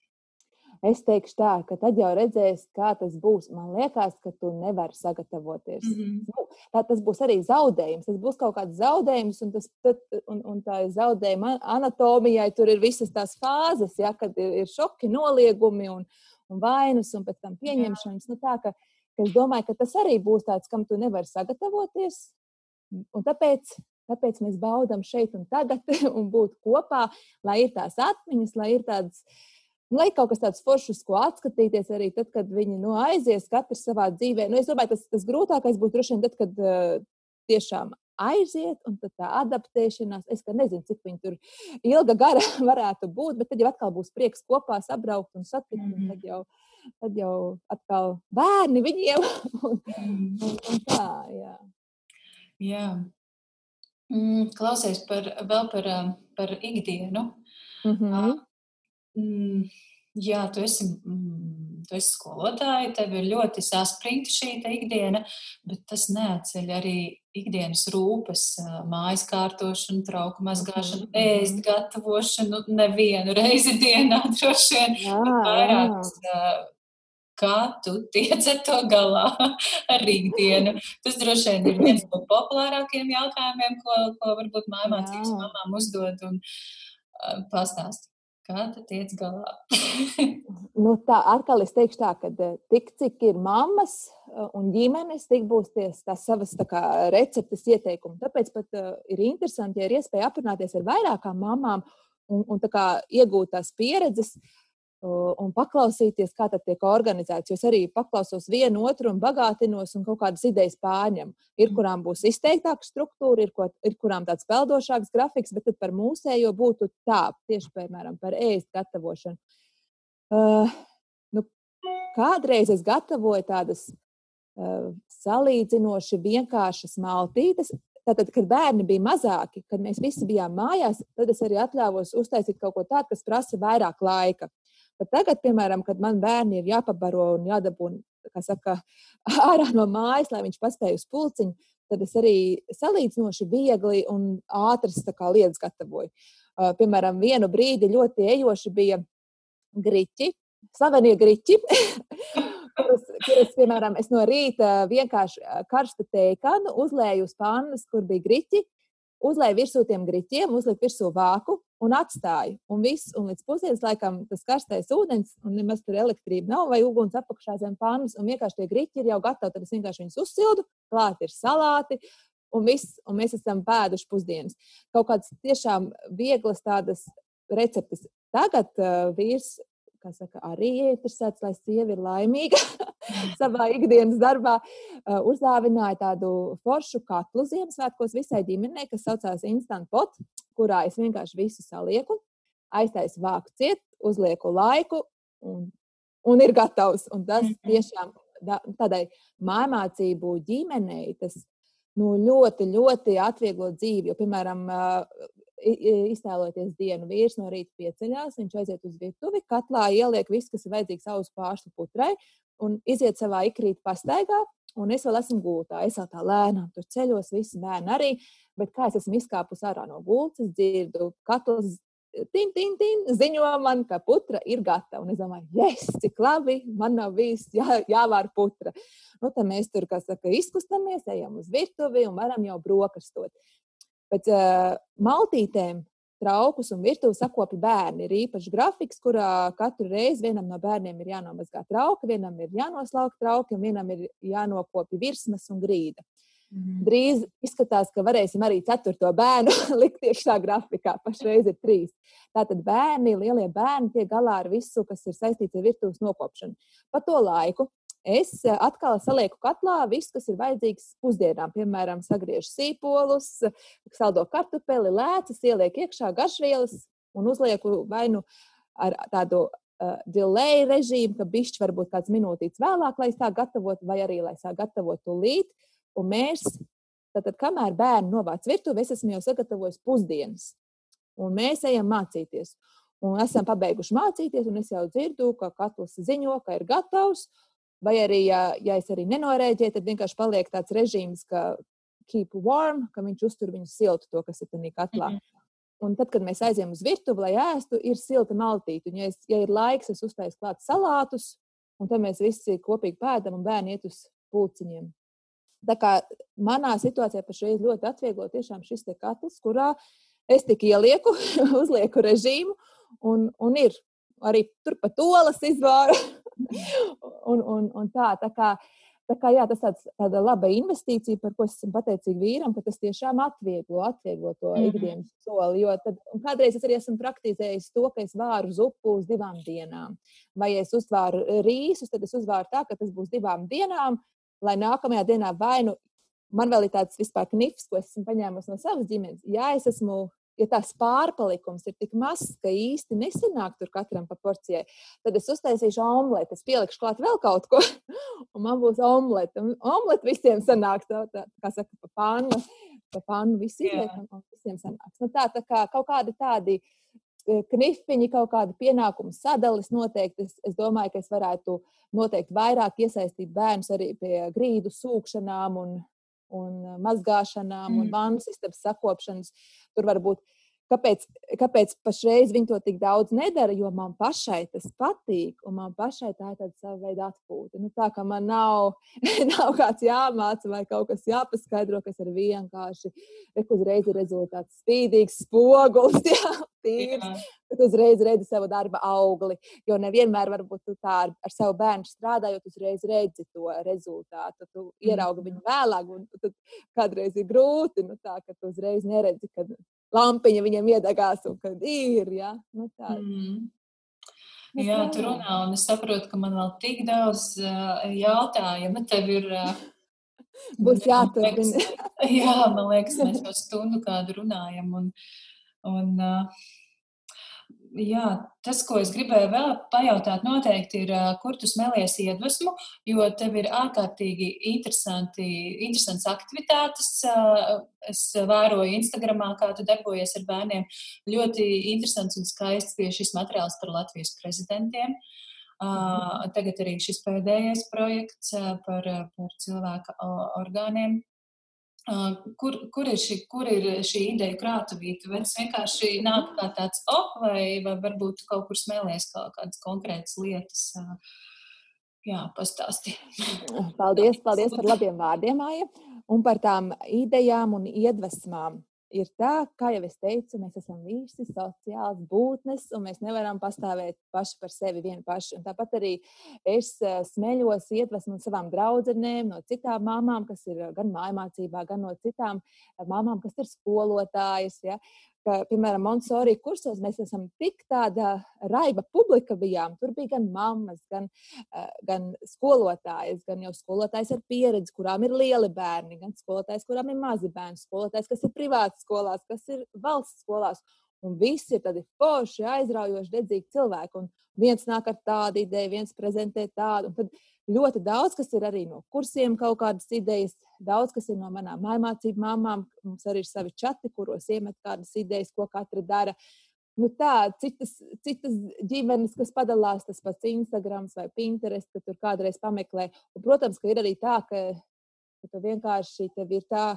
Es teikšu tā, ka tad jau redzēs, kā tas būs. Man liekas, ka tu nevari sagatavoties. Mm -hmm. nu, tā, tas būs arī zaudējums. Tas būs kaut kāds zaudējums, un, tas, un, un tā ir zaudējuma anatomijai. Tur ir visas tās fāzes, ja, kad ir, ir šoki, noliegumi un, un vainas, un pēc tam pieņemšanas. Nu, tā, ka, ka es domāju, ka tas arī būs tāds, kam tu nevari sagatavoties. Un tāpēc Tāpēc mēs baudām šeit un tagad, un būt kopā, lai ir tās atmiņas, lai ir tādas lai kaut kas tāds foršs, ko atskatīties arī tad, kad viņi nu, aizies katrs savā dzīvē. Nu, es domāju, tas, tas grūtākais būs droši vien tad, kad uh, tiešām aiziet, un tā adaptēšanās. Es nezinu, cik viņi tur ilga gara varētu būt, bet tad jau atkal būs prieks kopā sabraukt un satikt. Mm -hmm. Tad jau, tad jau atkal bērni viņiem un, un, un tā. Jā. jā. Mm, klausies par, vēl par, par ikdienu. Mm -hmm. Mm, jā, tu esi, mm, tu esi skolotāja, tev ir ļoti saspringta šī ikdiena, bet tas neatceļ arī ikdienas rūpes, mājas kārtošanu, trauku mazgāšanu, mm ēst gatavošanu nevienu reizi dienā droši vien. Jā, vairākas, jā. Kā tu tiec ar to galā ar rītdienu? Tas droši vien ir viens no populārākajiem jautājumiem, ko, ko varbūt mājmācības mamām uzdod un uh, pastāst. Kā tu tiec galā? nu, tā atkal es teikšu tā, ka eh, tik cik ir mammas eh, un ģimenes, tik būs tās savas tā kā, receptes ieteikumi. Tāpēc pat uh, ir interesanti, ja ir iespēja aprunāties ar vairākām mamām un, un kā, iegūt tās pieredzes. Uh, un paklausīties, kā tas tiek organizēts. Jo es arī paklausos vienu otru un bagātinos un kaut kādas idejas pārņemu. Ir, mm. kurām būs izteiktāka struktūra, ir, ko, ir kurām tāds peldošāks grafiks, bet par mūsējo būtu tā, tieši piemēram par ēst gatavošanu. Uh, nu, kādreiz es gatavoju tādas uh, salīdzinoši vienkāršas maltītes, Tātad, kad bērni bija mazāki, kad mēs visi bijām mājās, tad es arī atļāvos uztaisīt kaut ko tādu, kas prasa vairāk laika. Bet tagad, piemēram, kad man bērni ir jāpabaro un jādabū saka, ārā no mājas, lai viņš paspēja uz pulciņu, tad es arī salīdzinoši viegli un ātras lietas gatavoju. Piemēram, vienu brīdi ļoti ejoši bija griķi, slavenie griķi, kurus, kurus, piemēram, es no rīta vienkārši karstu teikanu uzlēju uz pannas, kur bija griķi, uzlēju virsū tiem griķiem, uzliku virsū vāku un atstāju. Un viss, un līdz pusdienas laikam tas karstais ūdens, un nemaz tur elektrība nav, vai uguns apakšā zem pannas, un vienkārši tie griķi ir jau gatavi. Tad es vienkārši viņus uzsildu, klāt ir salāti. Un, viss, un mēs esam pēduši pusdienas. Kaut kādas tiešām vieglas tādas receptes. Tagad uh, vīrs saka, arī ieinteresēts, lai sieva ir laimīga savā ikdienas darbā, uzdāvināja tādu foršu katlu Ziemassvētkos visai ģimenei, kas saucās Instant Pot, kurā es vienkārši visu salieku, aiztaisu vāku ciet, uzlieku laiku un, un ir gatavs. Un tas tiešām tādai mājmācību ģimenei tas nu, ļoti, ļoti atvieglo dzīvi. Jo, piemēram, iztēloties dienu, vīrs no rīta pieceļās, viņš aiziet uz virtuvi, katlā ieliek visu, kas ir vajadzīgs auzu pārslu putrai, un iziet savā ikrīta pastaigā. Un es vēl esmu gultā. Es jau tā lēnām tur ceļos, visi bērni arī. Bet kā es esmu izkāpusi ārā no gultas, dzirdu, katls tin, tin, tin, ziņo man, ka putra ir gatava. Un es domāju, yes, cik labi, man nav bijis jā, jāvār putra. Nu, tad mēs tur, kā saka, izkustamies, ejam uz virtuvi un varam jau brokastot. Pēc uh, maltītēm traukus un virtuvi sakopja bērni. Ir īpašs grafiks, kurā katru reizi vienam no bērniem ir jānomazgā trauka, vienam ir jānoslauka trauki un vienam ir jānokopja virsmas un grīda. Mm. Drīz izskatās, ka varēsim arī ceturto bērnu likt iekšā grafikā. Pašreiz ir trīs. Tātad bērni, lielie bērni tiek galā ar visu, kas ir saistīts ar virtuves nokopšanu. Pa to laiku es eh, atkal salieku katlā visu, kas ir vajadzīgs pusdienām. Piemēram, sagriežu sīpolus, saldo kartupeli, lēcas, ielieku iekšā garšvielas un uzlieku vai nu ar tādu uh, delay režīmu, ka bišķi varbūt kāds minūtīts vēlāk, lai sāk gatavot, vai arī lai sāk gatavot tūlīt. Un mēs, tātad, kamēr bērni novāc virtuvi, es esmu jau sagatavojis pusdienas. Un mēs ejam mācīties. Un esam pabeiguši mācīties, un es jau dzirdu, ka katls ziņo, ka ir gatavs. Vai arī, ja, ja es arī nenorēģēju, tad vienkārši paliek tāds režīms, ka keep warm, ka viņš uztur viņu siltu, to, kas ir tajā katlā. Mm -hmm. Un tad, kad mēs aizējām uz virtuvi, lai ēstu, ir silta maltīte. Un, ja, es, ja ir laiks, es uztaisu klāt salātus, un tad mēs visi kopīgi pēdam, un bērni iet uz pulciņiem. Tā kā manā situācijā pašreiz ļoti atvieglo tiešām šis katls, kurā es tik ielieku, uzlieku režīmu, un, un ir arī turpat olas izvāra. Un, un, un tā, tā kā, tā kā jā, tas tāds, tāda laba investīcija, par ko es esmu pateicīga vīram, ka tas tiešām atvieglo, atvieglo to mm -hmm. ikdienas soli. Jo tad, kādreiz es arī esmu praktizējis to, ka es vāru zupu uz divām dienām. Vai es uzvāru rīsus, tad es uzvāru tā, ka tas būs divām dienām, lai nākamajā dienā vai nu man vēl ir tāds vispār knifs, ko esmu paņēmusi no savas ģimenes. Ja es esmu ja tās pārpalikums ir tik mazs, ka īsti nesanāk tur katram pa porcijai, tad es uztaisīšu omleti, es pielikšu klāt vēl kaut ko, un man būs omlete. Omlete visiem sanāk, tā, tā, kā saka, pa pannu, pa pannu visi izliekam, un visiem sanāks. Nu, tā, tā kā kaut kādi tādi e, knifiņi, kaut kāda pienākuma sadalis noteikti. Es, es domāju, ka es varētu noteikti vairāk iesaistīt bērnus arī pie grīdu sūkšanām un, un mazgāšanām mm. un vannas istabas sakopšanas. Tur var būt Kāpēc, kāpēc pašreiz viņi to tik daudz nedara? Jo man pašai tas patīk, un man pašai tā ir tāda sava veida atpūta. Nu, tā kā man nav, nav kāds jāmāca vai kaut kas jāpaskaidro, kas ir vienkārši uzreiz ir rezultāts spīdīgs, spogulis, jā, tīrs. Tu uzreiz redzi savu darba augli. Jo nevienmēr varbūt tu tā ar, ar savu bērnu strādājot, uzreiz redzi to rezultātu. Tu ieraugi viņu vēlāk, un tad kādreiz ir grūti, nu, tā, ka tu uzreiz neredzi, kad lampiņa viņam iedegās un kad ir. Ja? Nu, tā. mm. Nu, Jā, tu runā, un es saprotu, ka man vēl tik daudz uh, jautājumu tev ir. Uh, Būs jāturpina. Jā, man liekas, mēs jau stundu kādu runājam. Un, un, uh, jā, tas, ko es gribēju vēl pajautāt, noteikti ir, kur tu smelies iedvesmu, jo tev ir ārkārtīgi interesanti, interesants aktivitātes. Es vēroju Instagramā, kā tu darbojies ar bērniem. Ļoti interesants un skaists tieši šis materiāls par Latvijas prezidentiem. Tagad arī šis pēdējais projekts par, par cilvēka orgāniem Kur, kur, ir šī, kur ir šī ideja krātuvīte? Vai tas vienkārši nāk kā tāds op, oh, vai, vai varbūt kaut kur smēlies kaut kādas konkrētas lietas? Jā, pastāsti. Paldies, paldies par labiem vārdiem, Māja, un par tām idejām un iedvesmām ir tā, kā jau es teicu, mēs esam visi sociāls būtnes, un mēs nevaram pastāvēt paši par sevi vieni paši. Un tāpat arī es eh, smeļos iedvesmu no savām draudzenēm, no citām māmām, kas ir gan mājmācībā, gan no citām eh, māmām, kas ir skolotājas. Ja? Ka, piemēram, Montesori kursos mēs esam tik tāda raiba publika bijām. Tur bija gan mammas, gan, uh, gan skolotājas, gan jau skolotājas ar pieredzi, kurām ir lieli bērni, gan skolotājas, kurām ir mazi bērni, skolotājas, kas ir privātas skolās, kas ir valsts skolās. Un visi ir tādi forši, aizraujoši, dedzīgi cilvēki. Un viens nāk ar tādu ideju, viens prezentē tādu. Un tad ļoti daudz, kas ir arī no kursiem, kaut kādas idejas, daudz kas ir no manām mājmācību mamām. Mums arī ir savi čati, kuros iemet kādas idejas, ko katra dara. Nu tā, citas, citas ģimenes, kas padalās, tas pats Instagram vai Pinterest, ka tur kādreiz pameklē. Un, protams, ka ir arī tā, ka, ka tu vienkārši tev ir tā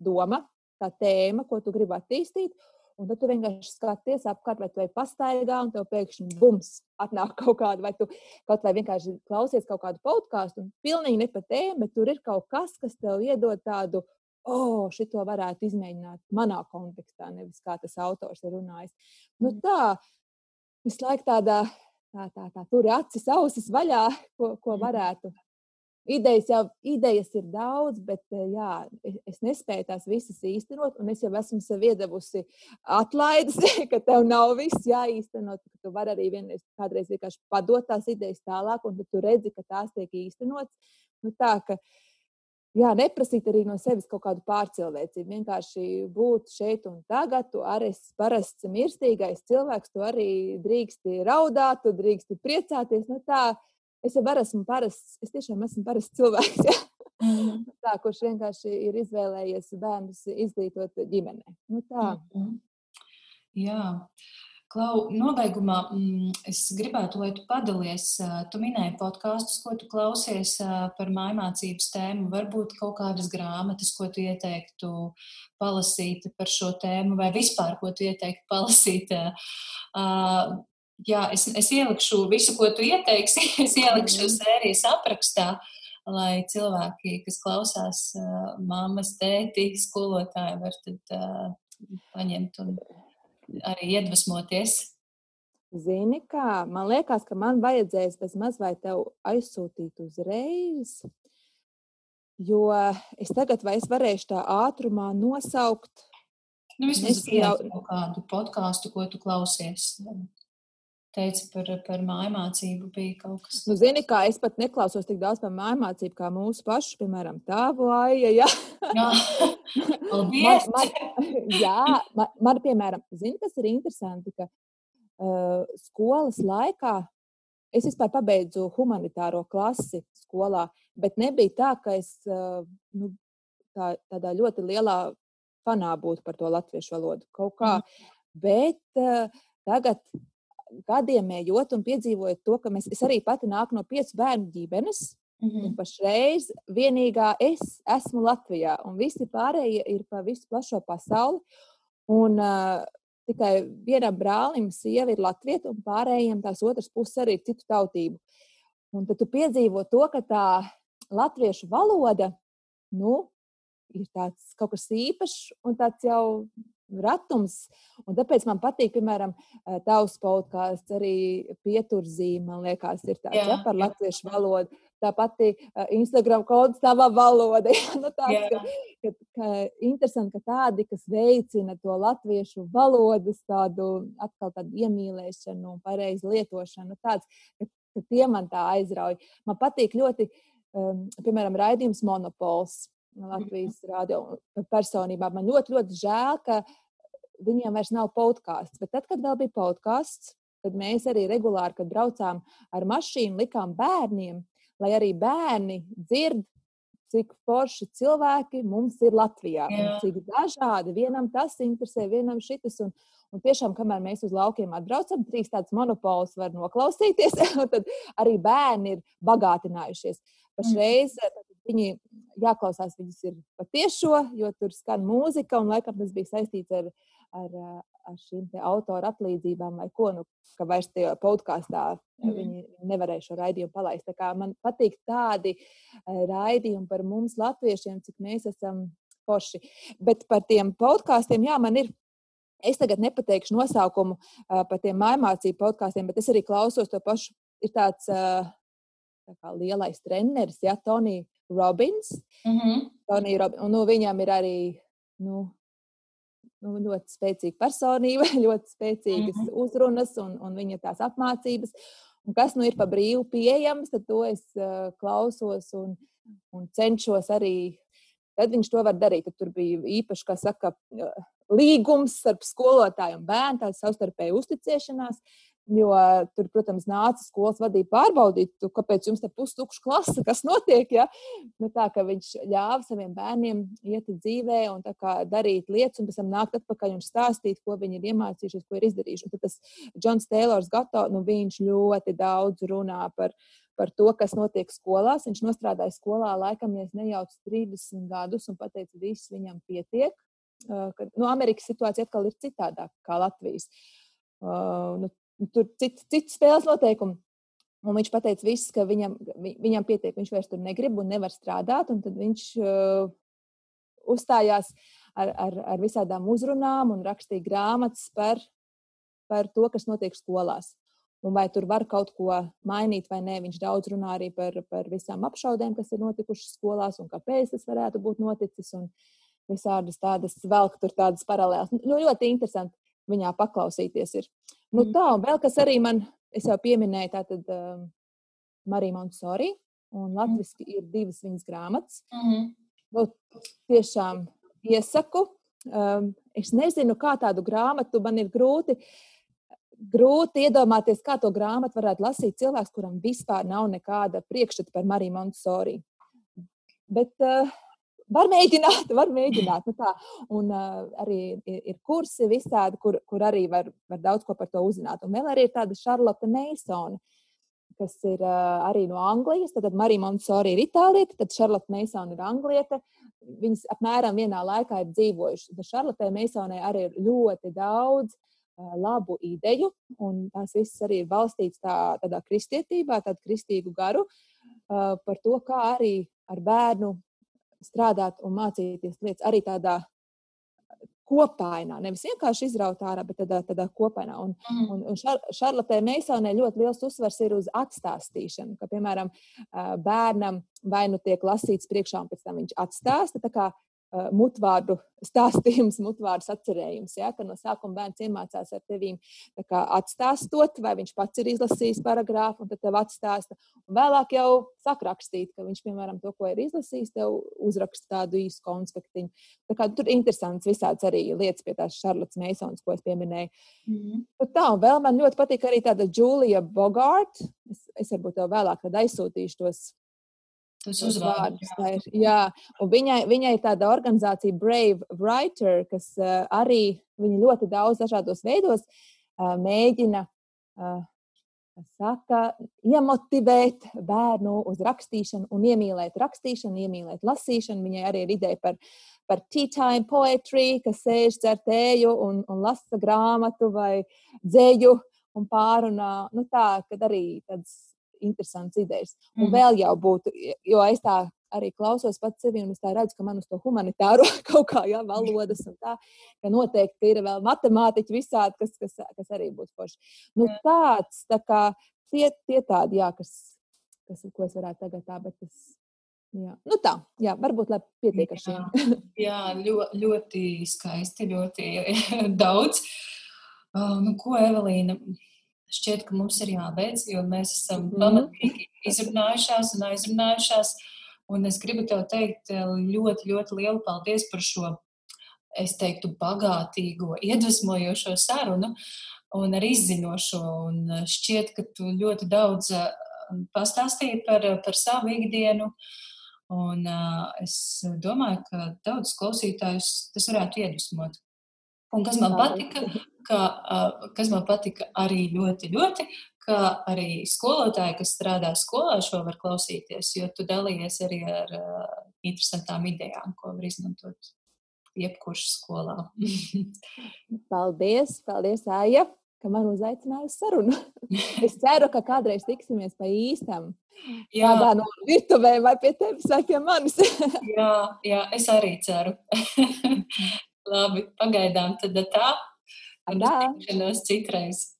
doma, tā tēma, ko tu gribi attīstīt. Un tad tu vienkārši skaties apkārt, vai tu ej pastaigā, un tev pēkšņi bums atnāk kaut kāda, vai tu kaut vai vienkārši klausies kaut kādu podkāstu, un pilnīgi ne pa tēmu, bet tur ir kaut kas, kas tev iedod tādu, oh, šito varētu izmēģināt manā kontekstā, nevis kā tas autors ir runājis. Nu mm. tā, visu laiku tādā, tā, tā, tā, tur ir acis, ausis vaļā, ko, ko mm. varētu Idejas jau idejas ir daudz, bet eh, jā, es nespēju tās visas īstenot. Es jau esmu sev iedavusi atlaides, ka tev nav viss jāīstenot. Tu vari arī vienreiz, kādreiz vienkārši padot tās idejas tālāk, un tu redzi, ka tās tiek īstenotas. Nu, tā, ka, jā, neprasīt arī no sevis kaut kādu pārcilvēcību. Vienkārši būt šeit un tagad. Tu arī esi parasts mirstīgais cilvēks, tu arī drīksti raudāt, tu drīksti priecāties. Nu, tā, es jau esmu parasts, es tiešām esmu parasts cilvēks. Ja? Mm. Tā, kurš vienkārši ir izvēlējies bērnus izglītot ģimenē. Nu, tā. Mm. Jā. Klau, nobeigumā mm, es gribētu, lai tu padalies. Tu minēji podkāstus, ko tu klausies par mājmācības tēmu. Varbūt kaut kādas grāmatas, ko tu ieteiktu palasīt par šo tēmu, vai vispār, ko tu ieteiktu palasīt. Jā, es, es ielikšu visu, ko tu ieteiksi. Es ielikšu mhm. sērijas aprakstā, lai cilvēki, kas klausās, mammas, tēti, skolotāji, var tad paņemt un arī iedvesmoties? Zini, kā man liekas, ka man vajadzēs bez maz vai tev aizsūtīt uzreiz, jo es tagad vai es varēšu tā ātrumā nosaukt. Nu, vismaz jau kādu podkāstu, ko tu klausies teici par, par mājmācību, bija kaut kas. Nu, zini, kā es pat neklausos tik daudz par mājmācību, kā mūsu pašu, piemēram, tēvu aija. Ja? Jā, paldies! man, man, jā, man, man, piemēram, zini, kas ir interesanti, ka uh, skolas laikā es vispār pabeidzu humanitāro klasi skolā, bet nebija tā, ka es uh, nu, tā, tādā ļoti lielā fanā būtu par to latviešu valodu kaut kā. Mm. Bet uh, tagad gadiem ejot un piedzīvojot to, ka mēs, es arī pati nāku no piecu bērnu ģimenes. Mm -hmm. Un pašreiz vienīgā es esmu Latvijā, un visi pārējie ir pa visu plašo pasauli. Un, uh, tikai vienam brālim sieva ir latvieta, un pārējiem tās otras puses arī ir citu tautību. Un tad tu piedzīvo to, ka tā latviešu valoda nu, ir tāds kaut kas īpašs un tāds jau ratums. Un tāpēc man patīk, piemēram, tavs podkāsts, arī pieturzīme, man liekas, ir tāds jā, ja, par latviešu valodu. Tāpat Instagram kods tava valoda. nu, tāds, ka, ka, ka, interesanti, ka tādi, kas veicina to latviešu valodas tādu atkal tādu iemīlēšanu un pareizu lietošanu, nu, tāds, ka, ka tie man tā aizrauj. Man patīk ļoti, um, piemēram, raidījums Monopols. Latvijas radio personībām. Man ļoti, ļoti žēl, ka viņiem vairs nav podkāsts. Bet tad, kad vēl bija podkāsts, tad mēs arī regulāri, kad braucām ar mašīnu, likām bērniem, lai arī bērni dzird, cik forši cilvēki mums ir Latvijā. Cik dažādi. Vienam tas interesē, vienam šis. Un, un tiešām, kamēr mēs uz laukiem atbraucam, trīs tādas monopols var noklausīties, un tad arī bērni ir bagātinājušies. Pašreiz mm. Viņi jāklausās, viņas ir patiešo, jo tur skan mūzika, un laikam tas bija saistīts ar, ar, ar šīm autora atlīdzībām vai ko, nu, ka vairs tajā podkāstā mm. viņi nevarēja šo raidījumu palaist. Man patīk tādi raidījumi par mums, latviešiem, cik mēs esam forši. Bet par tiem podkāstiem, jā, man ir. Es tagad nepateikšu nosaukumu uh, par tiem mājmācību podkāstiem, bet es arī klausos to pašu. Ir tāds uh, tā kā lielais treneris, ja, Tonija Robins. Mm -hmm. Tonija Robins. Un nu, viņam ir arī nu, nu, ļoti spēcīga personība, ļoti spēcīgas mm -hmm. uzrunas un, un viņa tās apmācības. Un kas nu ir pa brīvu pieejams, tad to es uh, klausos un, un cenšos arī. Tad viņš to var darīt. Tad tur bija īpaši, kā saka, līgums starp skolotāju un bērnu, tāda savstarpēja uzticēšanās. Jo tur, protams, nāca skolas vadība pārbaudīt, tu, kāpēc jums te pustukša klase, kas notiek. Ja? Nu, tā kā viņš ļāva saviem bērniem iet dzīvē un darīt lietas, un pēc tam nākt atpakaļ un stāstīt, ko viņi ir iemācījušies, ko ir izdarījuši. Un tad tas Džons Teilors Gato, nu, viņš ļoti daudz runā par, par to, kas notiek skolās. Viņš nostrādāja skolā laikam, ja nejauc 30 gadus un pateica, viss viņam pietiek. Uh, ka, nu, Amerikas situācija atkal ir citādāka kā Latvijas. Uh, nu, tur cits, cits spēles noteikumi. Un viņš teica, viss, ka viņam, viņam pietiek, viņš vairs tur negrib un nevar strādāt. Tad viņš uh, uzstājās ar, ar, ar visādām uzrunām un rakstīja grāmatas par, par to, kas notiek skolās. Un vai tur var kaut ko mainīt vai nē. Viņš daudz runā arī par, par visām apšaudēm, kas ir notikušas skolās un kāpēc tas varētu būt noticis. Un visādas tādas velk tur tādas paralēlas. Nu, ļoti interesanti viņā paklausīties. Ir. Nu, mm. tā, un vēl kas arī man, es jau pieminēju, tātad um, Marija Montessori, un mm. latviski ir divas viņas grāmatas. Mm -hmm. nu, tiešām iesaku. Um, es nezinu, kā tādu grāmatu man ir grūti. Grūti iedomāties, kā to grāmatu varētu lasīt cilvēks, kuram vispār nav nekāda priekšstata par Mariju Montessori. Bet uh, var mēģināt, var mēģināt. Nu tā. Un uh, arī ir, ir kursi visādi, kur, kur arī var, var daudz ko par to uzzināt. Un vēl arī ir tāda Šarlote Meisona, kas ir uh, arī no Anglijas. Tad Marija Montesori ir itālieta, tad Šarlote Meisona ir anglieta. Viņas apmēram vienā laikā ir dzīvojušas. Tad Šarlotē Meisonē arī ir ļoti daudz uh, labu ideju, un tās visas arī ir balstītas tā, tādā kristietībā, tādu kristīgu garu uh, par to, kā arī ar bērnu strādāt un mācīties lietas arī tādā kopainā. Nevis vienkārši izraut ārā, bet tādā, tādā kopainā. Un, mm. un, un šar, Šarlotē Meisonē ļoti liels uzsvars ir uz atstāstīšanu. Ka, piemēram, bērnam vai nu tiek lasīts priekšā, un pēc tam viņš atstāsta. Uh, mutvārdu stāstījums, mutvārdu atcerējums. Ja, ka no sākuma bērns iemācās ar tevi atstāstot, vai viņš pats ir izlasījis paragrāfu, un tad tev atstāsta. Un vēlāk jau sāk rakstīt, ka viņš, piemēram, to, ko ir izlasījis, tev uzraksta tādu īsu konspektiņu. Tā kā, tur ir interesants visāds arī lietas pie tās Šarlotas Meisons, ko es pieminēju. Mm -hmm. Nu tā, un vēl man ļoti patīk arī tāda Julija Bogart. Es, es varbūt tev vēlāk aizsūtīšu tos Tas uzvārds. Ir, jā, un viņai, viņai ir tāda organizācija Brave Writer, kas uh, arī ļoti daudz dažādos veidos uh, mēģina uh, saka, iemotivēt bērnu uz rakstīšanu un iemīlēt rakstīšanu, iemīlēt lasīšanu. Viņai arī ir ideja par, par tea time poetry, kas sēž dzer tēju un, un lasa grāmatu vai dzēju un pārunā. Nu tā, kad arī tāds interesants idejas. Un mm. vēl jau būtu, jo es tā arī klausos pats sevi, un es tā redzu, ka man uz to humanitāro kaut kā jā, valodas un tā, ka noteikti ir vēl matemātiķi visādi, kas, kas, kas arī būs forši. Nu, tāds, tā kā tie, tie tādi, jā, kas, kas, ko es varētu tagad tā, bet tas. Jā. Nu tā, jā, varbūt pietiek ar šiem. jā, ļoti, ļoti skaisti, ļoti daudz. Uh, nu, ko Evelīna? Šķiet, ka mums ir jābeidz, jo mēs esam -hmm. pamatīgi izrunājušās un aizrunājušās. Un es gribu tev teikt eh, ļoti, ļoti lielu paldies par šo, es teiktu, bagātīgo, iedvesmojošo sarunu un arī izzinošo. Un eh, šķiet, ka tu ļoti daudz eh, pastāstīji par, par savu ikdienu. Un uh, es domāju, ka daudz klausītājus tas varētu iedvesmot. Un kas man patika, ka, kas man patika arī ļoti, ļoti, ka arī skolotāji, kas strādā skolā, šo var klausīties, jo tu dalījies arī ar interesantām idejām, ko var izmantot jebkurš skolā. paldies, paldies, Aija, ka man uzaicināja uz sarunu. es ceru, ka kādreiz tiksimies pa īstam. Jā, tādā no virtuvē vai pie tevis vai pie manis. jā, jā, es arī ceru. Labi, pagaidām tad tā. Un uz tikšanos citreiz.